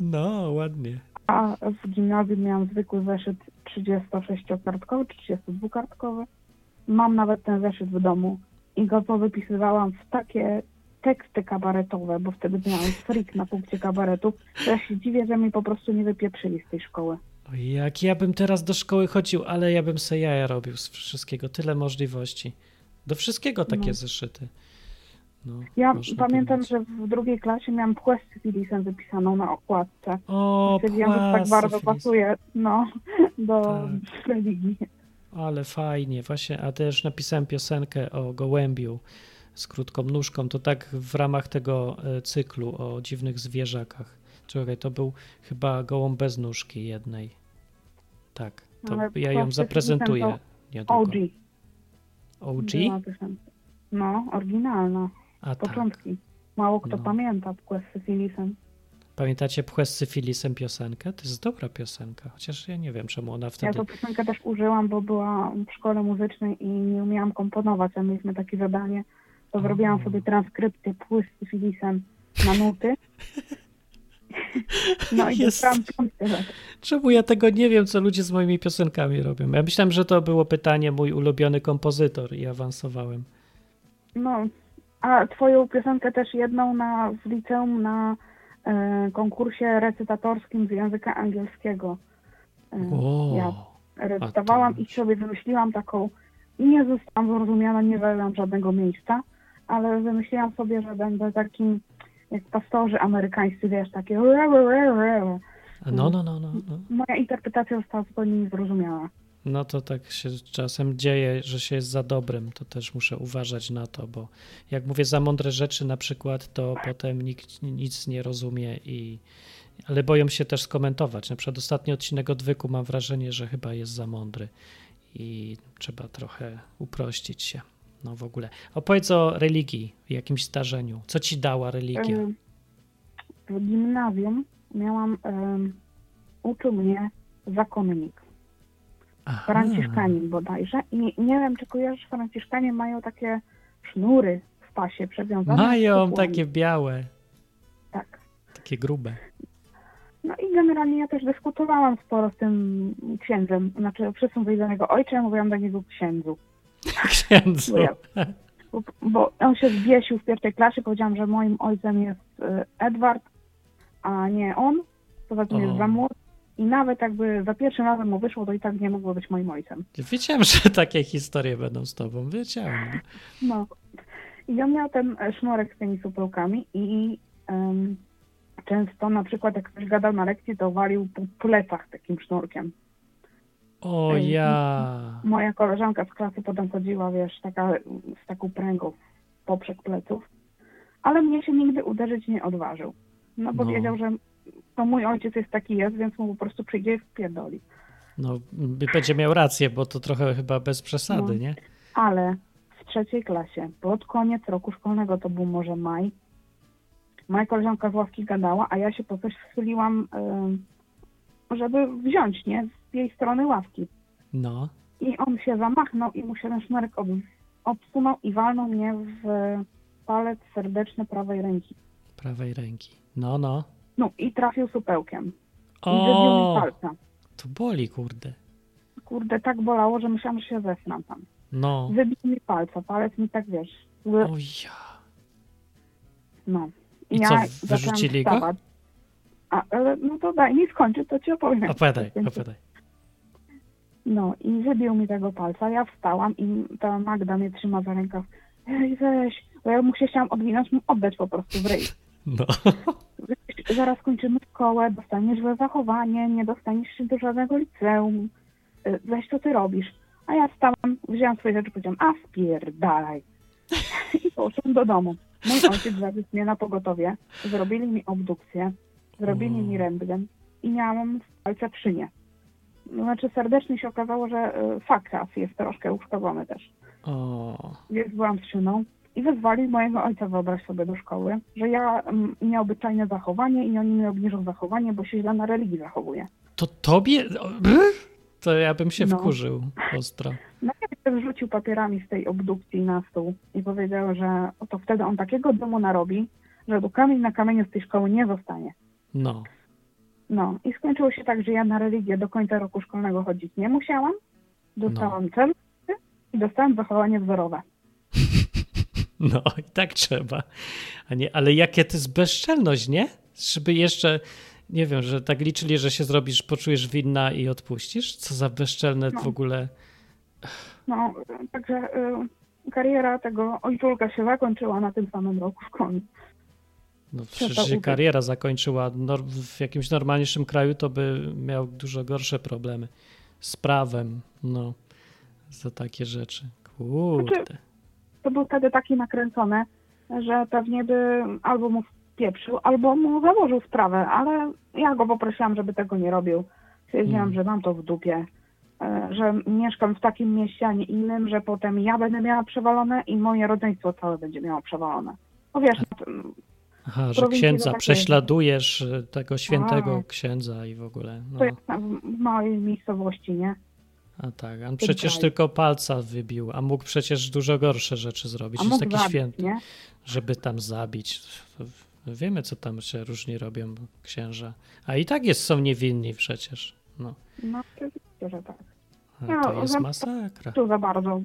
no ładnie. A w gimnazjum miałam zwykły zeszyt 36-kartkowy, 32-kartkowy. Mam nawet ten zeszyt w domu i go powypisywałam w takie teksty kabaretowe, bo wtedy miałam freak na punkcie kabaretu. To ja się dziwię, że mi po prostu nie wypieprzyli z tej szkoły. Jak ja bym teraz do szkoły chodził, ale ja bym se jaja robił z wszystkiego, tyle możliwości. Do wszystkiego takie No. zeszyty. No, Ja pamiętam, powiedzieć. że w drugiej klasie miałam płeć syfilisem wypisaną na okładce. O, Stwierdziłam, że tak bardzo pasuje no, <laughs> do Tak. religii. Ale fajnie, właśnie, a też napisałem piosenkę o gołębiu z krótką nóżką, to tak w ramach tego e, cyklu o dziwnych zwierzakach. Czekaj, to był chyba gołąb bez nóżki jednej. Tak, to Ale ja ją zaprezentuję. OG. OG? No, oryginalna. A tak. Początki. Mało kto No. pamięta płeć syfilisem. Pamiętacie Pchłę z syfilisem piosenkę? To jest dobra piosenka, chociaż ja nie wiem, czemu ona Ja wtedy... tę piosenkę też użyłam, bo była w szkole muzycznej i nie umiałam komponować, a mieliśmy takie zadanie. To zrobiłam sobie transkrypcję pły z syfilisem na nuty. <laughs> No i Jest. Czemu ja tego nie wiem, co ludzie z moimi piosenkami robią? Ja myślałem, że to było pytanie mój ulubiony kompozytor i awansowałem. No, a twoją piosenkę też jedną na, w liceum na e, konkursie recytatorskim z języka angielskiego. E, O, Ja recytowałam i sobie wymyśliłam taką, nie zostałam zrozumiana, nie zajęłam żadnego miejsca, ale wymyśliłam sobie, że będę takim jak pastorzy amerykańscy, wiesz, takie no, no, no, no, no. Moja interpretacja została zupełnie niezrozumiała. No to tak się czasem dzieje, że się jest za dobrym, to też muszę uważać na to, bo jak mówię za mądre rzeczy na przykład, to potem nikt nic nie rozumie i ale boją się też skomentować. Na przykład ostatni odcinek odwyku mam wrażenie, że chyba jest za mądry i trzeba trochę uprościć się. No w ogóle. Opowiedz o religii, jakimś zdarzeniu. Co ci dała religia? W gimnazjum miałam, em, uczył mnie zakonnik. Aha. Franciszkanin bodajże. I nie wiem, czy kojarzysz, Franciszkanie mają takie sznury w pasie przewiązane. Mają takie białe, Tak. takie grube. No i generalnie ja też dyskutowałam sporo z tym księdzem. Znaczy, do niego ojcze, ja mówiłam do niego księdzu. Księdzu. Bo, ja, bo, bo on się zbiesił w pierwszej klasie, powiedziałam, że moim ojcem jest e, Edward, a nie on. Poza tym O. jest za młody. I nawet jakby za pierwszym razem mu wyszło, to i tak nie mogło być moim ojcem. Wiedziałem, że takie historie będą z tobą. Wiedziałem. No. I on miał ten e, sznurek z tymi supełkami i em, często na przykład jak ktoś gadał na lekcji, to walił po plecach takim sznurkiem. O ja. Moja koleżanka z klasy potem chodziła, wiesz, taka z taką pręgą poprzek pleców. Ale mnie się nigdy uderzyć nie odważył. No bo No. wiedział, że to mój ojciec jest taki jest, więc mu po prostu przyjdzie i wpierdoli. No, będzie miał rację, bo to trochę chyba bez przesady, No. nie? Ale w trzeciej klasie, pod koniec roku szkolnego, to był może maj, moja koleżanka z ławki gadała, a ja się po coś schyliłam, żeby wziąć, nie, jej strony ławki. No. I on się zamachnął i mu się ten sznurek ob, obsunął i walnął mnie w palec serdeczny prawej ręki. Prawej ręki. No, no. No i trafił supełkiem. I wybił mi O, palca. to boli, kurde. Kurde, tak bolało, że myślałam, że się zesnam tam. No. Wybił mi palca, palec mi tak, wiesz, O ja. no. I co, wyrzucili go? wstawać. A, no to daj mi skończyć, to ci opowiem. Opowiadaj, opowiadaj. No i wybił mi tego palca, ja wstałam i ta Magda mnie trzyma za rękaw. Ej, weź, bo ja mu się chciałam odwinąć, mu oddać po prostu w ryj. <laughs> No. Zaraz kończymy szkołę, dostaniesz złe zachowanie, nie dostaniesz się do żadnego liceum. Y, Weź, co ty robisz? A ja wstałam, wzięłam swoje rzeczy, powiedziałam, a spierdalaj. <laughs> I poszłam do domu. Mój <laughs> ojciec zawiózł mnie na pogotowie, zrobili mi obdukcję, zrobili mi rentgen i miałam w palce trzynię. Znaczy serdecznie się okazało, że y, fakas jest troszkę uszkodzony też. O. Więc byłam trzyną i wezwali mojego ojca, wyobraź sobie, do szkoły, że ja mm, nieobyczajne zachowanie i oni mi obniżą zachowanie, bo się źle na religii zachowuje. To tobie? To ja bym się No. wkurzył ostro. <laughs> Najpierw rzucił papierami z tej obdukcji na stół i powiedział, że to wtedy on takiego domu narobi, że tu kamień na kamieniu z tej szkoły nie zostanie. No. No i skończyło się tak, że ja na religię do końca roku szkolnego chodzić nie musiałam. Dostałam No. cel i dostałam zachowanie wzorowe. <laughs> No i tak trzeba. A nie, ale jakie to jest bezczelność, nie? Żeby jeszcze, nie wiem, że tak liczyli, że się zrobisz, poczujesz winna i odpuścisz? Co za bezczelne No. w ogóle. No, także y, kariera tego ojczulka się zakończyła na tym samym roku szkolnym. No przecież się kariera zakończyła w jakimś normalniejszym kraju, to by miał dużo gorsze problemy z prawem, no, za takie rzeczy. Kurde. To był wtedy taki nakręcony, że pewnie by albo mu wpieprzył, albo mu założył sprawę, ale ja go poprosiłam, żeby tego nie robił. Stwierdziłam, Mm. że mam to w dupie, e, że mieszkam w takim mieście, a nie innym, że potem ja będę miała przewalone i moje rodzeństwo całe będzie miało przewalone. No wiesz, no, to- Aha, że księdza prześladujesz y, tego świętego Tak. księdza i w ogóle. No. to jest tam w małej miejscowości, nie? A tak, on przecież tylko palca wybił, a mógł przecież dużo gorsze rzeczy zrobić. A Jest taki zabić, święty, nie? żeby tam zabić. Wiemy, co tam się różni robią księża. A i tak jest, są niewinni przecież. No, No oczywiście, że tak. a No, to jest masakra. Tu za bardzo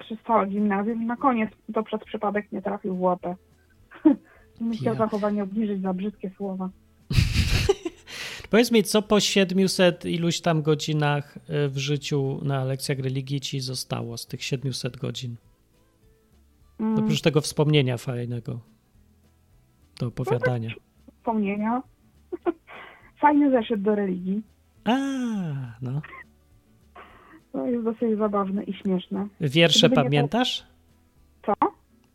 przez całe gimnazjum i na koniec to przez przypadek nie trafił w łapę. Nie chciał Ja. zachowanie obniżyć za brzydkie słowa. <laughs> Powiedz mi, co po 700 iluś tam godzinach y, w życiu na lekcjach religii ci zostało z tych 700 godzin? Mm, Oprócz tego wspomnienia fajnego do opowiadania. Wspomnienia. <laughs> Fajny zeszyt do religii. A, no. To jest dosyć zabawne i śmieszne. Wiersze Gdyby nie to- pamiętasz? Co?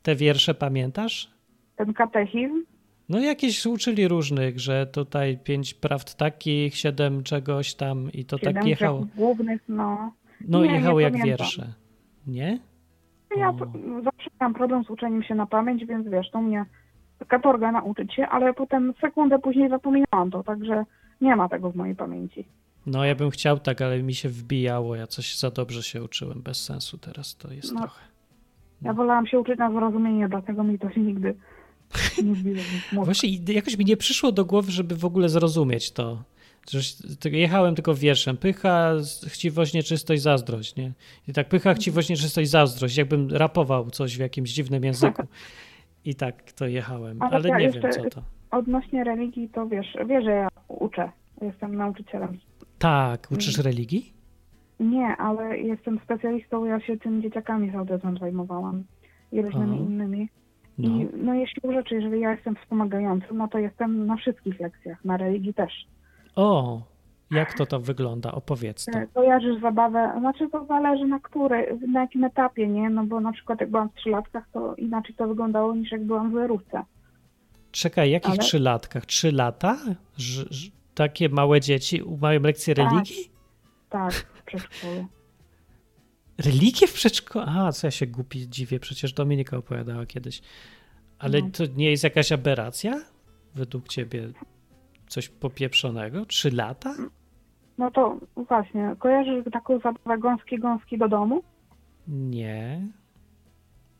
Te wiersze pamiętasz? Ten katechizm? No jakieś uczyli różnych, że tutaj pięć prawd takich, siedem czegoś tam i to Siedem tak jechało. głównych, no. No Nie, nie jechało jak pamiętam. wiersze. Nie? Ja O. zawsze mam problem z uczeniem się na pamięć, więc wiesz, to mnie katorga nauczyć się, ale potem sekundę później zapominałam to, także nie ma tego w mojej pamięci. No ja bym chciał tak, ale mi się wbijało. Ja coś za dobrze się uczyłem. Bez sensu teraz to jest No. trochę. Ja wolałam się uczyć na zrozumienie, dlatego mi to się nigdy Właśnie jakoś mi nie przyszło do głowy, żeby w ogóle zrozumieć to. Jechałem tylko wierszem. Pycha, chciwość, nieczystość, zazdrość, nie? I tak pycha, chciwość, nieczystość, zazdrość. Jakbym rapował coś w jakimś dziwnym języku. I tak to jechałem. Ale Ale ja nie wiem, co to. Odnośnie religii, to wiesz, wiesz, że ja uczę. Jestem nauczycielem. Tak, uczysz Mm. religii? Nie, ale jestem specjalistą, ja się tym dzieciakami z autyzmem zajmowałam i różnymi Aha. innymi. No. I no jeśli rzeczy, jeżeli ja jestem wspomagającym, no to jestem na wszystkich lekcjach, na religii też. O, jak to to wygląda? Opowiedz to. E, Kojarzysz zabawę, znaczy to zależy na który, na jakim etapie, nie? No bo na przykład jak byłam w trzylatkach, to inaczej to wyglądało niż jak byłam w zerówce. Czekaj, jakich Ale- trzylatkach? Trzy lata? Że takie małe dzieci mają lekcje Tak. religii? Tak, w przedszkolu. Religię w przedszkolu? A, co ja się głupi dziwię, przecież Dominika opowiadała kiedyś. Ale No. to nie jest jakaś aberracja? Według ciebie coś popieprzonego? Trzy lata? No to właśnie, kojarzysz taką zabawę gąski, gąski do domu? Nie.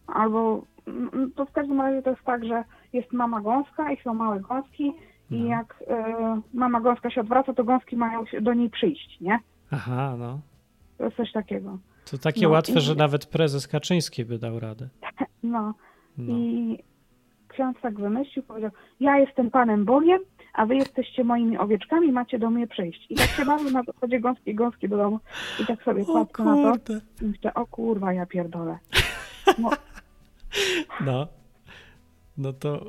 Albo, mm, to w każdym razie to jest tak, że jest mama gąska i są małe gąski i No. jak e, mama gąska się odwraca, to gąski mają do niej przyjść, nie? Aha, no. To jest coś takiego. To takie No łatwe, i- że nawet prezes Kaczyński by dał radę. <laughs> No, No. i ksiądz tak wymyślił, powiedział, ja jestem Panem Bogiem, a wy jesteście moimi owieczkami, macie do mnie przyjść. I tak się bawił na zasadzie gąski, gąski do domu i tak sobie O patrzę na to kurde. i myślę, o kurwa, ja pierdolę. No, <laughs> No. No to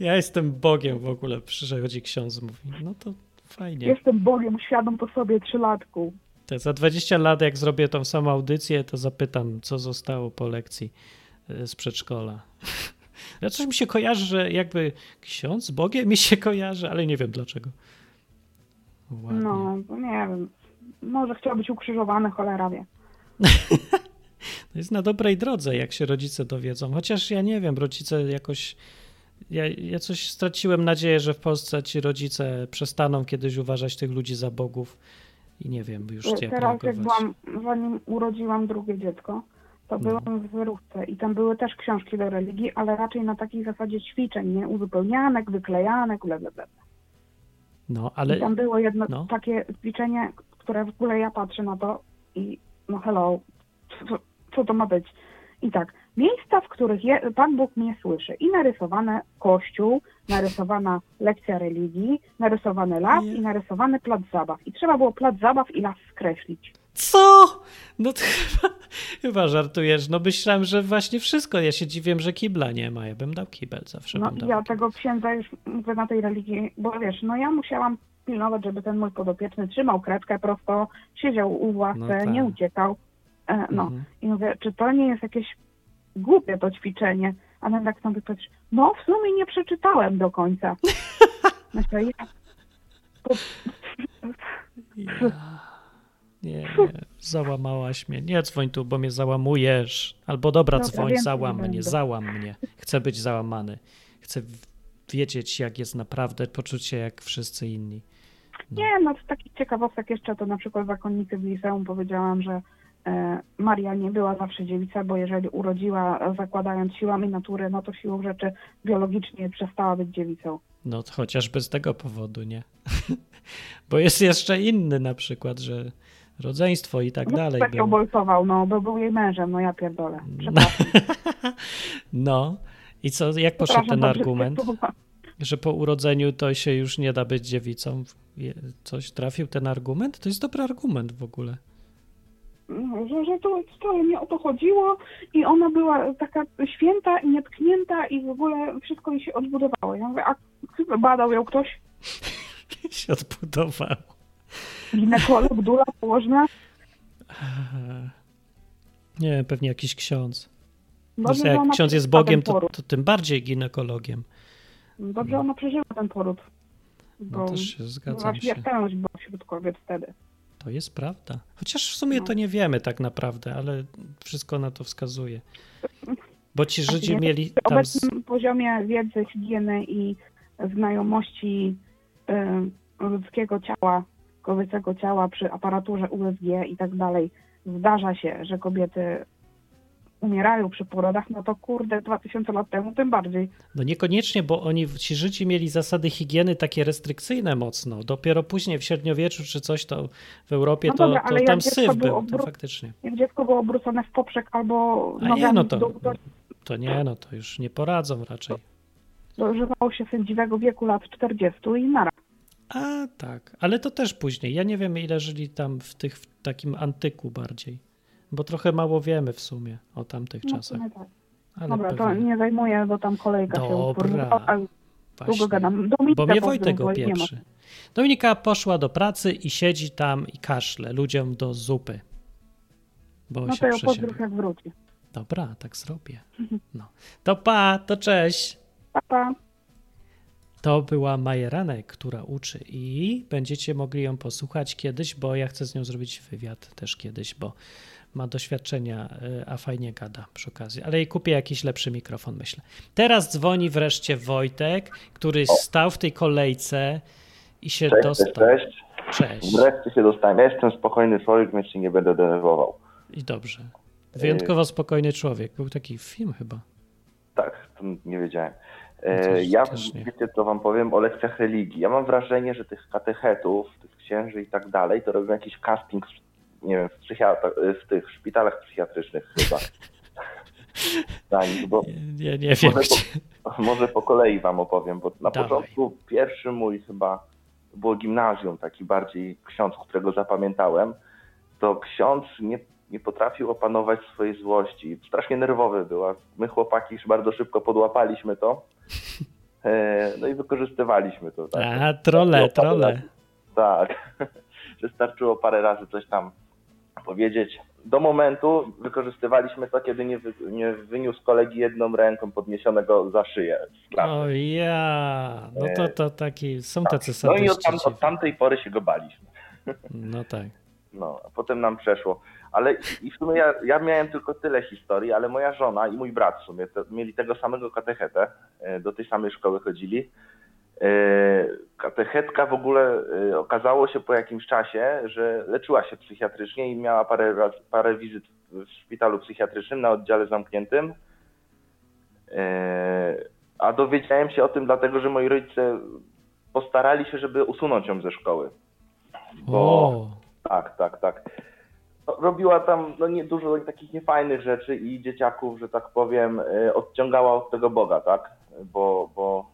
ja jestem Bogiem w ogóle, przychodzi ksiądz mówi. No to fajnie. jestem Bogiem, świadom po sobie trzylatku. Te za 20 lat, jak zrobię tą samą audycję, to zapytam, co zostało po lekcji e, z przedszkola. <laughs> Ja coś mi się kojarzy, że jakby ksiądz z Bogiem mi się kojarzy, ale nie wiem dlaczego. Ładnie. No, nie wiem. Może chciał być ukrzyżowany, cholera wie. <laughs> To jest na dobrej drodze, jak się rodzice dowiedzą. Chociaż ja nie wiem, rodzice jakoś. Ja, ja coś straciłem nadzieję, że w Polsce ci rodzice przestaną kiedyś uważać tych ludzi za bogów i nie wiem już jak Teraz jak byłam, zanim urodziłam drugie dziecko, to No. byłam w wyrówce i tam były też książki do religii, ale raczej na takiej zasadzie ćwiczeń, nie? Uzupełnianek, wyklejanek, bla, bla, bla. No, I ale tam było jedno no. takie ćwiczenie, które w ogóle ja patrzę na to i no hello, co, co to ma być? I tak, miejsca, w których je, Pan Bóg mnie słyszy i narysowane kościół, narysowana lekcja religii, narysowany las i narysowany plac zabaw. I trzeba było plac zabaw i las skreślić. co? No to <laughs> chyba, chyba żartujesz. No myślałem, że właśnie wszystko. Ja się dziwię, że kibla nie ma. Ja bym dał kibel, zawsze No ja tego księdza już mówię na tej religii, bo wiesz, no ja musiałam pilnować, żeby ten mój podopieczny trzymał kredkę prosto, siedział u ławce, No tak. nie uciekał. E, no Mhm. i mówię, czy to nie jest jakieś głupie to ćwiczenie? A ten tak sobie patrzy, no w sumie nie przeczytałem do końca. <laughs> Myślę, ja, to, Ja. Nie, nie, załamałaś mnie. Nie dzwoń tu, bo mnie załamujesz. Albo dobra, Dobra, dzwoń, więcej załam nie mnie, będę. załam mnie. Chcę być załamany. Chcę wiedzieć, jak jest naprawdę, poczuć się jak wszyscy inni. nie, no z takich ciekawostek jeszcze to na przykład zakonnicy w liceum powiedziałam, że Maria nie była zawsze dziewica, bo jeżeli urodziła e, zakładając siłami natury, no to siłą rzeczy biologicznie przestała być dziewicą. No chociażby z tego powodu, nie? <laughs> Bo jest jeszcze inny na przykład, że rodzeństwo i tak No, dalej tak boltował, no, bo był jej mężem, no ja pierdolę. Przepraszam. <laughs> No i co, jak poszedł Przepraszam, ten argument, że po urodzeniu to się już nie da być dziewicą? Coś trafił ten argument? To jest dobry argument w ogóle. No, że, że to wcale nie o to chodziło i ona była taka święta i nietknięta i w ogóle wszystko jej się odbudowało. Ja mówię, a badał ją ktoś? <laughs> się odbudował. Ginekolog, dula, położna? Nie wiem, pewnie jakiś ksiądz. Dobrze, jak ksiądz jest Bogiem, to, to tym bardziej ginekologiem. Dobrze, ona przeżyła ten poród. No Bo też się była zgadzam się. śmiertelność była wśród kobiet wtedy. To jest prawda. Chociaż w sumie No. to nie wiemy tak naprawdę, ale wszystko na to wskazuje. Bo ci Żydzi mieli tam... Z... obecnym poziomie wiedzy, higieny i znajomości y, ludzkiego ciała, kobiecego ciała przy aparaturze USG i tak dalej, zdarza się, że kobiety umierają przy porodach, no to kurde, 2000 lat temu tym bardziej. No niekoniecznie, bo oni, ci Żydzi mieli zasady higieny takie restrykcyjne mocno. Dopiero później w średniowieczu czy coś to w Europie No to, dobra, to jak tam syf był, to obru- faktycznie. Jak dziecko było obrócone w poprzek albo A nie, no to, to to nie, no to już nie poradzą raczej. dożywało się sędziwego wieku lat 40 i nara. A tak, ale to też później. Ja nie wiem, ile żyli tam w tych w takim antyku bardziej, bo trochę mało wiemy w sumie o tamtych No, czasach. tak. Ale Dobra, to pewnie. nie zajmuję, bo tam kolejka się Dobra, a długo gadam. Dominikę Bo mnie Wojtek opieprzy. Dominika poszła do pracy i siedzi tam i kaszle ludziom do zupy. Bo No się to przeziębiła. pozdrów jak wróci. Dobra, tak zrobię. No. To pa, to cześć. Pa, pa. To była Majeranek, która uczy i będziecie mogli ją posłuchać kiedyś, bo ja chcę z nią zrobić wywiad też kiedyś, bo ma doświadczenia, y, a fajnie gada przy okazji. Ale jej kupię jakiś lepszy mikrofon, myślę. Teraz dzwoni wreszcie Wojtek, który stał w tej kolejce i się Cześć, dostał. cześć, cześć. Wreszcie się dostałem. Ja jestem spokojny człowiek, więc się nie będę denerwował. I dobrze. Wyjątkowo spokojny człowiek. Był taki film chyba. Tak, to nie wiedziałem. No E, też- ja, wiecie co wam powiem o lekcjach religii. Ja mam wrażenie, że tych katechetów, tych księży i tak dalej, to robią jakiś casting, nie wiem, w, w tych szpitalach psychiatrycznych chyba. <laughs> Nich, bo Nie, nie wiem. Może Gdzie. może po kolei wam opowiem, bo na Dawaj. początku pierwszy mój chyba było gimnazjum, taki bardziej ksiądz, którego zapamiętałem, to ksiądz nie, nie potrafił opanować swojej złości. Strasznie nerwowy była. My chłopaki już bardzo szybko podłapaliśmy to. E, No i wykorzystywaliśmy to. Tak. A, trole, trole. Tak. <laughs> Wystarczyło parę razy coś tam powiedzieć. Do momentu wykorzystywaliśmy to, kiedy nie, wy, nie wyniósł kolegi jedną ręką podniesionego za szyję. O ja, no to, to taki, są tacy No i od, tam, sadyści. od tamtej pory się go baliśmy. <laughs> No tak. No, a potem nam przeszło. Ale i w sumie ja, ja miałem tylko tyle historii, ale moja żona i mój brat w sumie mieli tego samego katechetę, e, do tej samej szkoły chodzili. E, Katechetka w ogóle e, okazało się po jakimś czasie, że leczyła się psychiatrycznie i miała parę, parę wizyt w szpitalu psychiatrycznym na oddziale zamkniętym. E, A dowiedziałem się o tym dlatego, że moi rodzice postarali się, żeby usunąć ją ze szkoły. Bo O, tak, tak, tak. No, Robiła tam no, nie, dużo takich niefajnych rzeczy i dzieciaków, że tak powiem, odciągała od tego Boga, tak? Bo, bo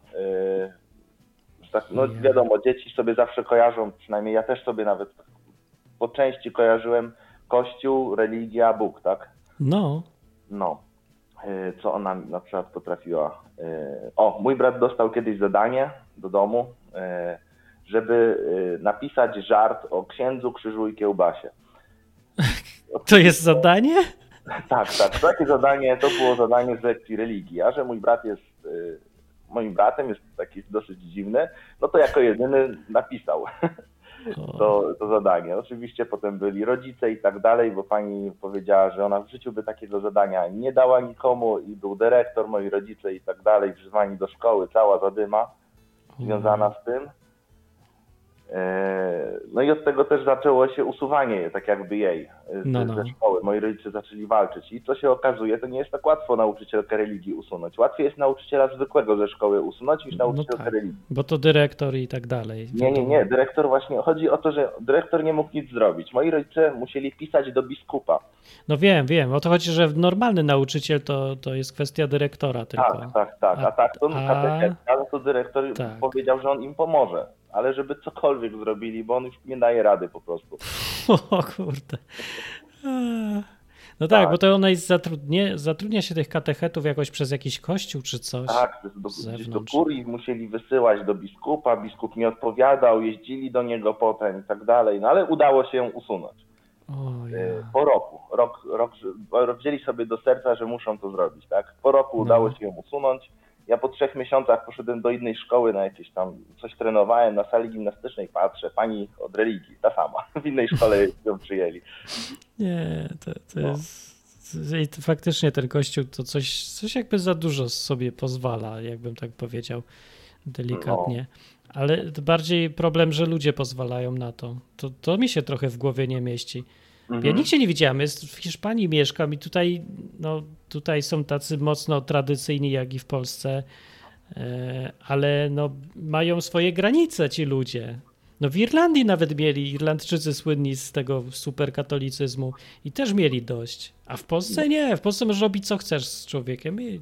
tak, no Ja. wiadomo, dzieci sobie zawsze kojarzą, przynajmniej ja też sobie nawet po części kojarzyłem Kościół, religia, Bóg, tak? no, No, y, co ona na przykład potrafiła. y, O, mój brat dostał kiedyś zadanie do domu, y, żeby napisać żart o księdzu, krzyżu i kiełbasie. <laughs> to jest zadanie? Tak, tak. Takie zadanie to było zadanie z lekcji religii, a że mój brat jest moim bratem, jest taki dosyć dziwny, no to jako jedyny napisał O, <laughs> to, to zadanie. Oczywiście potem byli rodzice i tak dalej, bo pani powiedziała, że ona w życiu by takiego zadania nie dała nikomu i był dyrektor, moi rodzice i tak dalej, wzywani do szkoły, cała zadyma związana z tym. E, No i od tego też zaczęło się usuwanie tak jakby jej z, No, no. ze szkoły. Moi rodzice zaczęli walczyć i co się okazuje, to nie jest tak łatwo nauczycielkę religii usunąć. Łatwiej jest nauczyciela zwykłego ze szkoły usunąć niż No nauczycielkę tak, religii. bo to dyrektor i tak dalej. Nie, nie, nie. Dyrektor właśnie, chodzi o to, że dyrektor nie mógł nic zrobić. Moi rodzice musieli pisać do biskupa. No wiem, wiem. O to chodzi, że normalny nauczyciel to, to jest kwestia dyrektora tylko. Tak, tak, tak. A- A tak, to a- katechetka, to dyrektor Tak. powiedział, że on im pomoże. Ale żeby cokolwiek zrobili, bo on już nie daje rady po prostu. <laughs> O kurde. No tak, Tak. bo to ona jest zatrudnie, zatrudnia się tych katechetów jakoś przez jakiś kościół czy coś. Tak, do, do kurii musieli wysyłać do biskupa, biskup nie odpowiadał, jeździli do niego potem i tak dalej, no ale udało się ją usunąć. O, Y, ja. Po roku, rok, rok, rok wzięli sobie do serca, że muszą to zrobić, tak? Po roku No. udało się ją usunąć. Ja po trzech miesiącach poszedłem do innej szkoły na jakieś tam, coś trenowałem na sali gimnastycznej, patrzę, pani od religii, ta sama, <laughs> w innej szkole ją przyjęli. Nie, to, to No. jest. I to faktycznie ten kościół to coś, coś jakby za dużo sobie pozwala, jakbym tak powiedział delikatnie. Ale to bardziej problem, że ludzie pozwalają na to. to. To mi się trochę w głowie nie mieści. Ja Mhm. nigdzie nie widziałem, jest w Hiszpanii mieszkam i tutaj, no, tutaj są tacy mocno tradycyjni jak i w Polsce, e, ale no, mają swoje granice ci ludzie. No w Irlandii nawet mieli, Irlandczycy słynni z tego superkatolicyzmu i też mieli dość. A w Polsce nie, w Polsce możesz robić co chcesz z człowiekiem i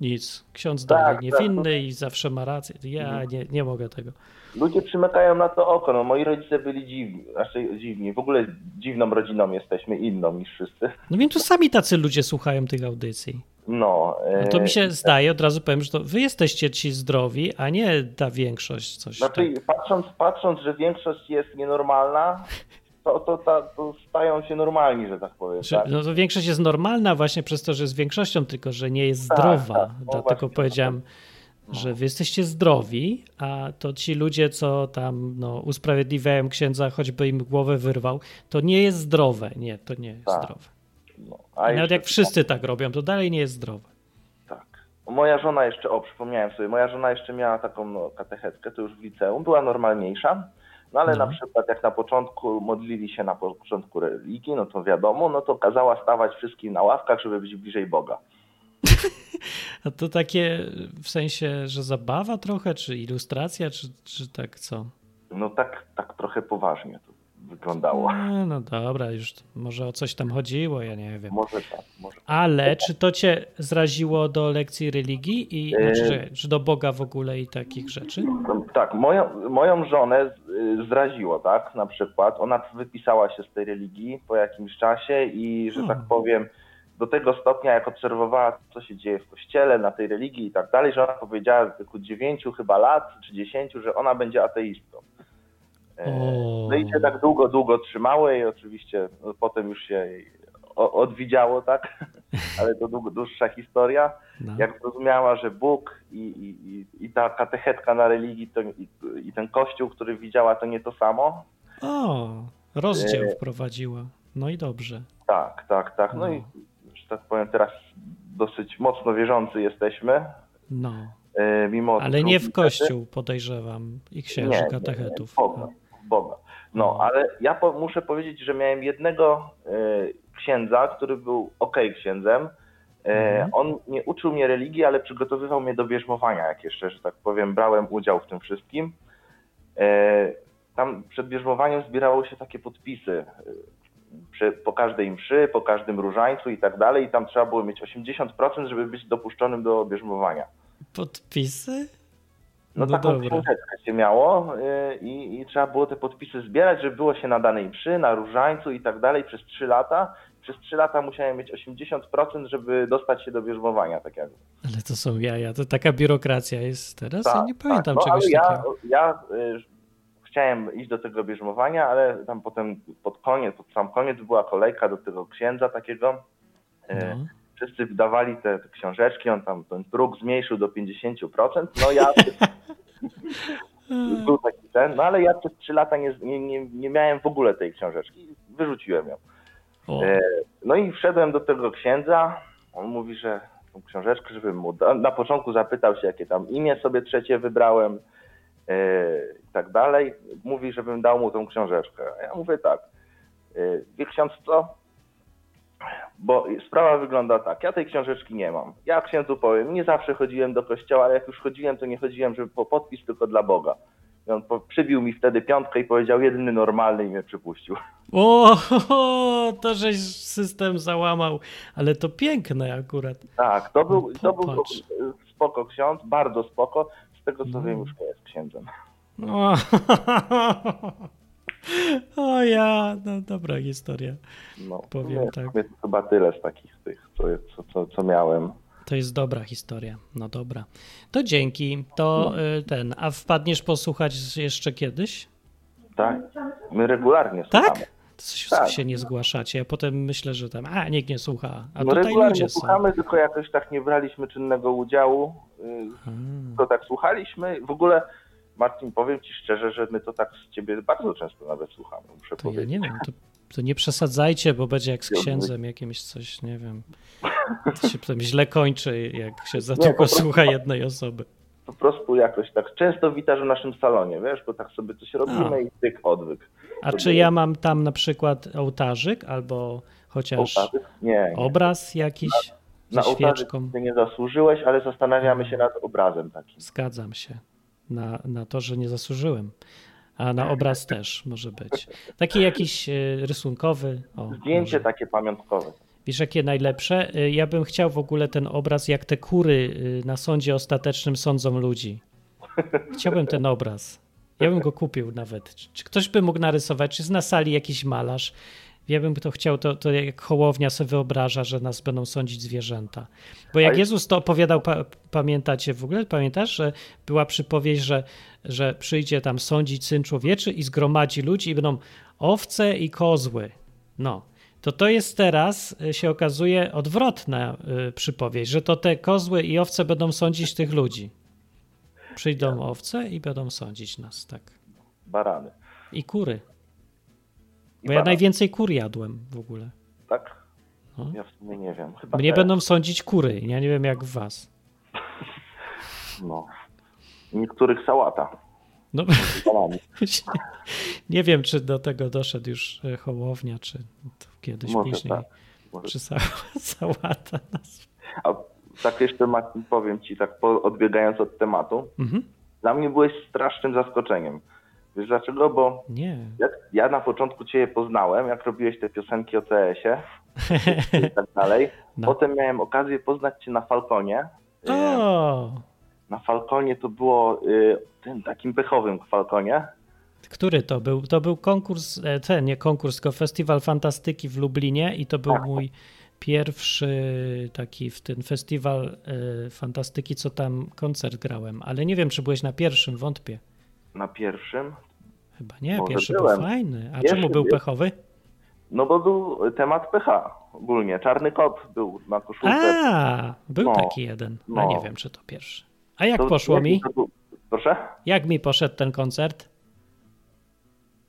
nic. Ksiądz Tak, dalej tak. niewinny i zawsze ma rację. Ja Mhm. nie, nie mogę tego. Ludzie przymykają na to oko, no moi rodzice byli dziwni, znaczy dziwni, w ogóle dziwną rodziną jesteśmy, inną niż wszyscy. No wiem, tu sami tacy ludzie słuchają tych audycji. No, No to mi e, się zdaje, od razu powiem, że to wy jesteście ci zdrowi, a nie ta większość coś Znaczy, tak. patrząc, patrząc, że większość jest nienormalna, to, to, to, to stają się normalni, że tak powiem. Że, tak? no to większość jest normalna właśnie przez to, że jest większością, tylko że nie jest Tak, zdrowa. tak. No Dlatego właśnie. powiedziałem że wy jesteście zdrowi, a to ci ludzie, co tam no, usprawiedliwiają księdza, choćby im głowę wyrwał, to nie jest zdrowe. Nie, to nie jest Tak. zdrowe. No, A nawet jak wszyscy tak robią, to dalej nie jest zdrowe. Tak. Moja żona jeszcze, o przypomniałem sobie, moja żona jeszcze miała taką no, katechetkę, to już w liceum, była normalniejsza, no ale na przykład jak na początku modlili się na początku religii, no to wiadomo, no to kazała stawać wszystkim na ławkach, żeby być bliżej Boga. <laughs> A to takie w sensie, że zabawa trochę, czy ilustracja, czy, czy tak co? No tak, tak trochę poważnie to wyglądało. No, no dobra, już może o coś tam chodziło, ja nie wiem. Może tak, może. Ale czy to cię zraziło do lekcji religii i E, znaczy, że- czy do Boga w ogóle i takich rzeczy? Tak, moją, moją żonę y, zraziło, tak, na przykład. Ona wypisała się z tej religii po jakimś czasie i, że tak Hmm. powiem, do tego stopnia, jak obserwowała, co się dzieje w kościele, na tej religii i tak dalej, że ona powiedziała w wieku 9 chyba lat, czy 10, że ona będzie ateistką. E. No i się tak długo, długo trzymały i oczywiście no, potem już się odwidziało, tak? <laughs> Ale to dłuższa historia No. jak zrozumiała, że Bóg i, i, i, ta katechetka na religii to, i, i ten kościół, który widziała, to nie to samo. O, rozdział E, wprowadziła. No i dobrze. Tak, tak, tak. No i, że tak powiem, teraz dosyć mocno wierzący jesteśmy. No. e, Mimo Ale nie w kościół, podejrzewam, i księży Nie, nie, katechetów. Boga, w Boga. No, ale ja po, muszę powiedzieć, że miałem jednego e, księdza, który był ok księdzem. E, Mhm. On nie uczył mnie religii, ale przygotowywał mnie do bierzmowania, jak jeszcze, że tak powiem, brałem udział w tym wszystkim. E, Tam przed bierzmowaniem zbierało się takie podpisy przy, po każdej mszy, po każdym różańcu i tak dalej. I tam trzeba było mieć 80%, żeby być dopuszczonym do bierzmowania. Podpisy? No, No taką dobra. książeczkę się miało y, i, i trzeba było te podpisy zbierać, żeby było się na danej mszy, na różańcu i tak dalej przez 3 lata. Przez 3 lata musiałem mieć 80%, żeby dostać się do bierzmowania, tak jakby. Ale to są jaja, to taka biurokracja jest teraz? ja nie pamiętam no, czegoś ja, takiego. ja y, chciałem iść do tego bierzmowania, ale tam potem pod koniec, pod sam koniec była kolejka do tego księdza takiego. Y, No. Wszyscy wydawali te, te książeczki, on tam ten próg zmniejszył do 50%. No ja <laughs> był taki ten, no ale ja przez 3 lata nie, nie, nie, nie miałem w ogóle tej książeczki. Wyrzuciłem ją. O, E, No i wszedłem do tego księdza. On mówi, że tą książeczkę, żebym mu na początku zapytał się, jakie tam imię sobie trzecie wybrałem e, i tak dalej. Mówi, żebym dał mu tą książeczkę. A ja mówię tak, e, wie ksiądz co? Bo sprawa wygląda tak, ja tej książeczki nie mam. Ja księdzu powiem, nie zawsze chodziłem do kościoła, ale jak już chodziłem, to nie chodziłem, żeby po podpis, tylko dla Boga. I on przybił mi wtedy piątkę i powiedział, jedyny normalny i mnie przypuścił. o, <laughs> to żeś system załamał, ale to piękne akurat. Tak, to był, No to był spoko ksiądz, bardzo spoko. Z tego co No. wiem, już nie jest księdzem. O, <laughs> <laughs> o ja, no dobra historia. No, Powiem nie, tak. To jest chyba tyle z takich tych, co, co, co, co miałem. To jest dobra historia. No dobra. To dzięki. To y, ten. A wpadniesz posłuchać jeszcze kiedyś? Tak? My regularnie Tak? słuchamy. To coś Tak. się nie zgłaszacie. Ja potem myślę, że tam, a nikt nie słucha. A no tutaj regularnie ludzie są. słuchamy, tylko jakoś tak nie braliśmy czynnego udziału. Hmm. tylko tak słuchaliśmy. W ogóle, Marcin, powiem ci szczerze, że my to tak z ciebie bardzo często nawet słuchamy, muszę To ja powiedzieć. nie wiem, to, to nie przesadzajcie, bo będzie jak z księdzem jakimś coś, nie wiem. To się potem źle kończy, jak się za Nie, długo po prostu- słucha jednej osoby. Po prostu jakoś tak często witasz w naszym salonie, wiesz, bo tak sobie coś robimy A. i tyk odwyk. A To czy ja mam tam na przykład ołtarzyk albo chociaż Ołtarzyk? Nie, nie. obraz jakiś Na ze ołtarzyk nie zasłużyłeś, ale zastanawiamy się nad obrazem takim. Zgadzam się na, na to, że nie zasłużyłem. A na obraz też może być. Taki jakiś e, rysunkowy. O, Zdjęcie może. takie pamiątkowe. Wiesz, jakie najlepsze? E, Ja bym chciał w ogóle ten obraz, jak te kury e, na sądzie ostatecznym sądzą ludzi. Chciałbym ten obraz. Ja bym go kupił nawet. Czy ktoś by mógł narysować? Czy jest na sali jakiś malarz? Ja bym to chciał, to, to jak Hołownia sobie wyobraża, że nas będą sądzić zwierzęta. Bo jak Jezus to opowiadał, pa, pamiętacie w ogóle, pamiętasz, że była przypowieść, że, że przyjdzie tam sądzić Syn Człowieczy i zgromadzi ludzi i będą owce i kozły. No, to to jest teraz, y, się okazuje, odwrotna y, przypowieść, że to te kozły i owce będą sądzić tych ludzi. Przyjdą owce i będą sądzić nas, tak. Barany. I kury. I Bo ja najwięcej kur jadłem w ogóle. Tak? No. Ja w sumie nie wiem. Chyba Mnie będą sądzić kury. Ja nie wiem jak <laughs> w was. No. Niektórych sałata. No, <laughs> nie wiem, czy do tego doszedł już e, Hołownia, czy kiedyś Może później. tak. Może Czy sa <laughs> sałata. A tak jeszcze powiem ci, tak odbiegając od tematu, Mhm. dla mnie byłeś strasznym zaskoczeniem. Wiesz dlaczego? Bo Nie. ja, ja na początku ciebie poznałem, jak robiłeś te piosenki o CS-ie i tak dalej. <laughs> No. Potem miałem okazję poznać cię na Falconie. O! Na Falconie to było y, tym takim pechowym Falconie. Który to był? To był konkurs, e, ten, nie konkurs, tylko Festiwal Fantastyki w Lublinie i to był mój pierwszy taki w ten festiwal e, fantastyki, co tam koncert grałem, ale nie wiem, czy byłeś na pierwszym, wątpię. Na pierwszym. Chyba nie, Może pierwszy byłem. był fajny. A Pierwszy czemu był pechowy? No bo był temat PH ogólnie. Czarny kot był na koszulce. A, był No. taki jeden. No No. nie wiem, czy to pierwszy. A jak To- poszło jaki mi? był- Proszę? Jak mi poszedł ten koncert?